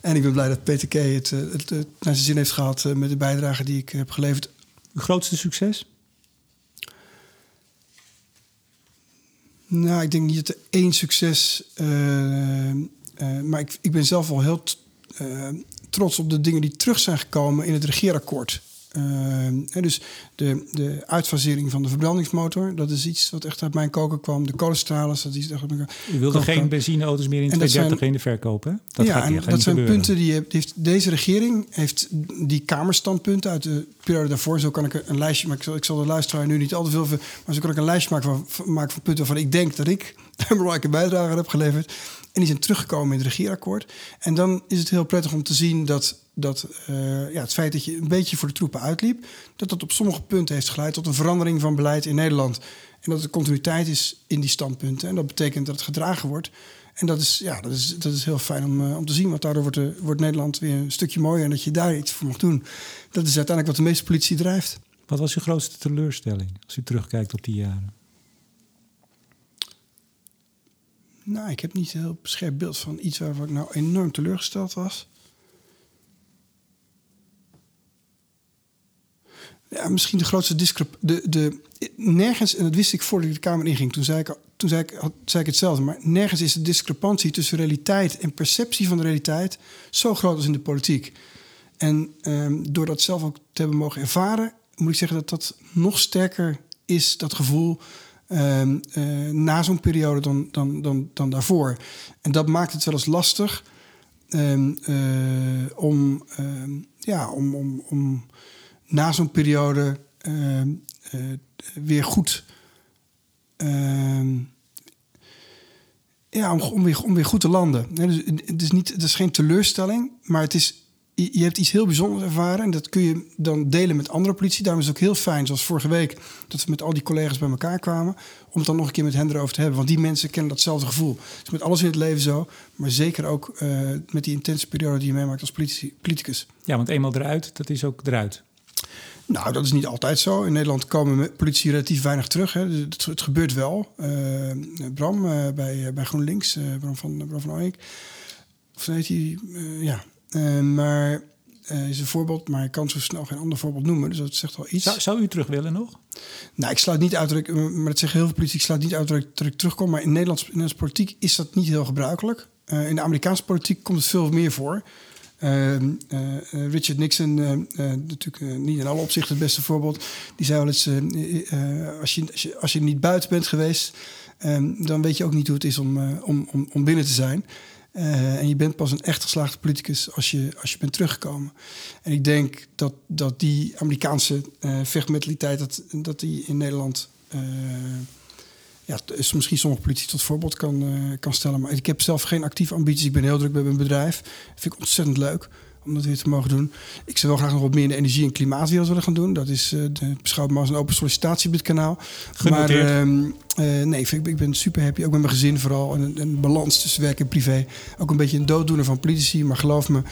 En ik ben blij dat PTK het, het, het, het naar zijn zin heeft gehad... Uh, met de bijdrage die ik heb geleverd. Uw grootste succes? Nou, ik denk niet dat er één succes... Uh, maar ik, ik ben zelf wel heel trots op de dingen die terug zijn gekomen in het regeerakkoord. Uh, dus de, de uitfasering van de verbrandingsmotor, dat is iets wat echt uit mijn koken kwam. De kolenstralers, dat is echt uit mijn U wilde geen benzineauto's meer in 2030 in de verkoop, hè? Dat ja, gaat en dat zijn punten die heeft, deze regering heeft die kamerstandpunten uit de periode daarvoor. Zo kan ik een lijstje, maar ik zal, ik zal de luisteraar nu niet al te veel, maar zo kan ik een lijstje maken van, maken van punten waarvan ik denk dat ik een belangrijke bijdrage heb geleverd. En die zijn teruggekomen in het regeerakkoord. En dan is het heel prettig om te zien dat, dat uh, ja, het feit dat je een beetje voor de troepen uitliep, dat dat op sommige punten heeft geleid tot een verandering van beleid in Nederland. En dat er continuïteit is in die standpunten. En dat betekent dat het gedragen wordt. En dat is, ja, dat is, dat is heel fijn om, uh, om te zien. Want daardoor wordt, de, wordt Nederland weer een stukje mooier. En dat je daar iets voor mag doen. Dat is uiteindelijk wat de meeste politie drijft. Wat was je grootste teleurstelling als u terugkijkt op die jaren? Nou, ik heb niet een heel scherp beeld van iets waar ik nou enorm teleurgesteld was. Ja, misschien de grootste discrep... De, de, nergens, en dat wist ik voordat ik de Kamer inging, toen zei ik, toen zei ik, had, zei ik hetzelfde, maar nergens is de discrepantie tussen realiteit en perceptie van de realiteit zo groot als in de politiek. En um, door dat zelf ook te hebben mogen ervaren, moet ik zeggen dat dat nog sterker is, dat gevoel uh, uh, na zo'n periode dan, dan, dan, dan daarvoor. En dat maakt het wel eens lastig um, uh, om, ehm, ja, om, om, om na zo'n periode eh, weer goed. ja, om, om, weer, om weer goed te landen. Dus het, is niet, het is geen teleurstelling, maar het is je hebt iets heel bijzonders ervaren en dat kun je dan delen met andere politie. Daarom is het ook heel fijn, zoals vorige week, dat we met al die collega's bij elkaar kwamen, om het dan nog een keer met hen erover te hebben. Want die mensen kennen datzelfde gevoel. Het is met alles in het leven zo, maar zeker ook uh, met die intense periode die je meemaakt als politicus. Ja, want eenmaal eruit, dat is ook eruit. Nou, dat is niet altijd zo. In Nederland komen politie relatief weinig terug. Hè. Het, het gebeurt wel. Uh, Bram uh, bij, bij GroenLinks, Bram van, Bram van Ooyek. Of heet hij? ja, uh, maar uh, is een voorbeeld, maar ik kan zo snel geen ander voorbeeld noemen. Dus dat zegt wel iets. Zou, zou u terug willen nog? Nou, ik sluit niet uit dat ik, maar dat zeggen heel veel politiek, ik sluit niet uit dat ik, terugkom. Maar in Nederlands, in Nederlandse politiek is dat niet heel gebruikelijk. Uh, in de Amerikaanse politiek komt het veel meer voor. Ehm, Richard Nixon, natuurlijk niet in alle opzichten het beste voorbeeld, die zei wel eens: als, je, als, je, als je niet buiten bent geweest, ehm, dan weet je ook niet hoe het is om, om, om, om binnen te zijn. Eh, en je bent pas een echt geslaagde politicus als je, als je bent teruggekomen. En ik denk dat, dat die Amerikaanse uh, vechtmentaliteit, dat, dat die in Nederland uh, ja, is misschien sommige politici tot voorbeeld kan, kan stellen. Maar ik heb zelf geen actieve ambities. Ik ben heel druk bij mijn bedrijf. Dat vind ik ontzettend leuk om dat weer te mogen doen. Ik zou wel graag nog wat meer in de energie- en klimaatwereld willen gaan doen. Dat is uh, de, beschouwd maar als een open sollicitatie op dit kanaal. Genoteerd. Maar uh, nee, ik, ik, ben super happy. Ook met mijn gezin vooral. En een, balans tussen werk en privé. Ook een beetje een dooddoener van politici. Maar geloof me,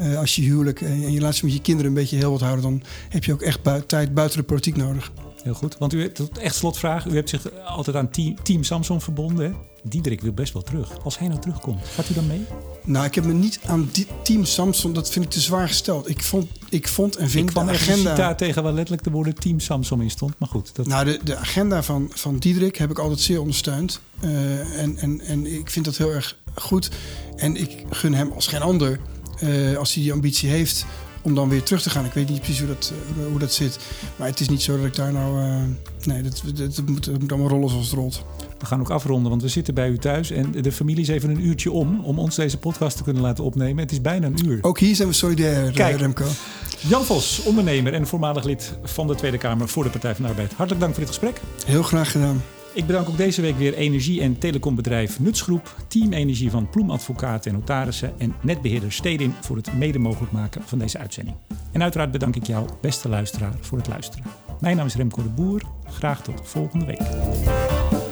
uh, als je huwelijk en je ze met je kinderen een beetje heel wat houden... dan heb je ook echt bui tijd buiten de politiek nodig. Heel goed. Want u hebt echt slotvraag. U hebt zich altijd aan team, team Samsung verbonden. Diederik wil best wel terug. Als hij nou terugkomt, gaat u dan mee? Nou, ik heb me niet aan Team Samsung, dat vind ik te zwaar gesteld. Ik vond, ik vond en vind ik de agenda... daar tegen waar letterlijk de woorden Team Samsung in stond. Maar goed. Dat... Nou, de, de agenda van, van Diederik heb ik altijd zeer ondersteund. Uh, en, en, en ik vind dat heel erg goed. En ik gun hem als geen ander, uh, als hij die ambitie heeft om dan weer terug te gaan. Ik weet niet precies hoe dat, uh, hoe dat zit. Maar het is niet zo dat ik daar nou... Uh, nee, dat, dat, dat, moet, dat moet allemaal rollen zoals het rolt. We gaan ook afronden, want we zitten bij u thuis. En de familie is even een uurtje om... om ons deze podcast te kunnen laten opnemen. Het is bijna een uur. Ook hier zijn we solidair, Kijk, Remco. Jan Vos, ondernemer en voormalig lid van de Tweede Kamer... voor de Partij van de Arbeid. Hartelijk dank voor dit gesprek. Heel graag gedaan. Ik bedank ook deze week weer energie- en telecombedrijf Nutsgroep, Team Energie van Ploem Advocaten en Notarissen en netbeheerder Stedin voor het mede mogelijk maken van deze uitzending. En uiteraard bedank ik jou, beste luisteraar, voor het luisteren. Mijn naam is Remco de Boer. Graag tot volgende week.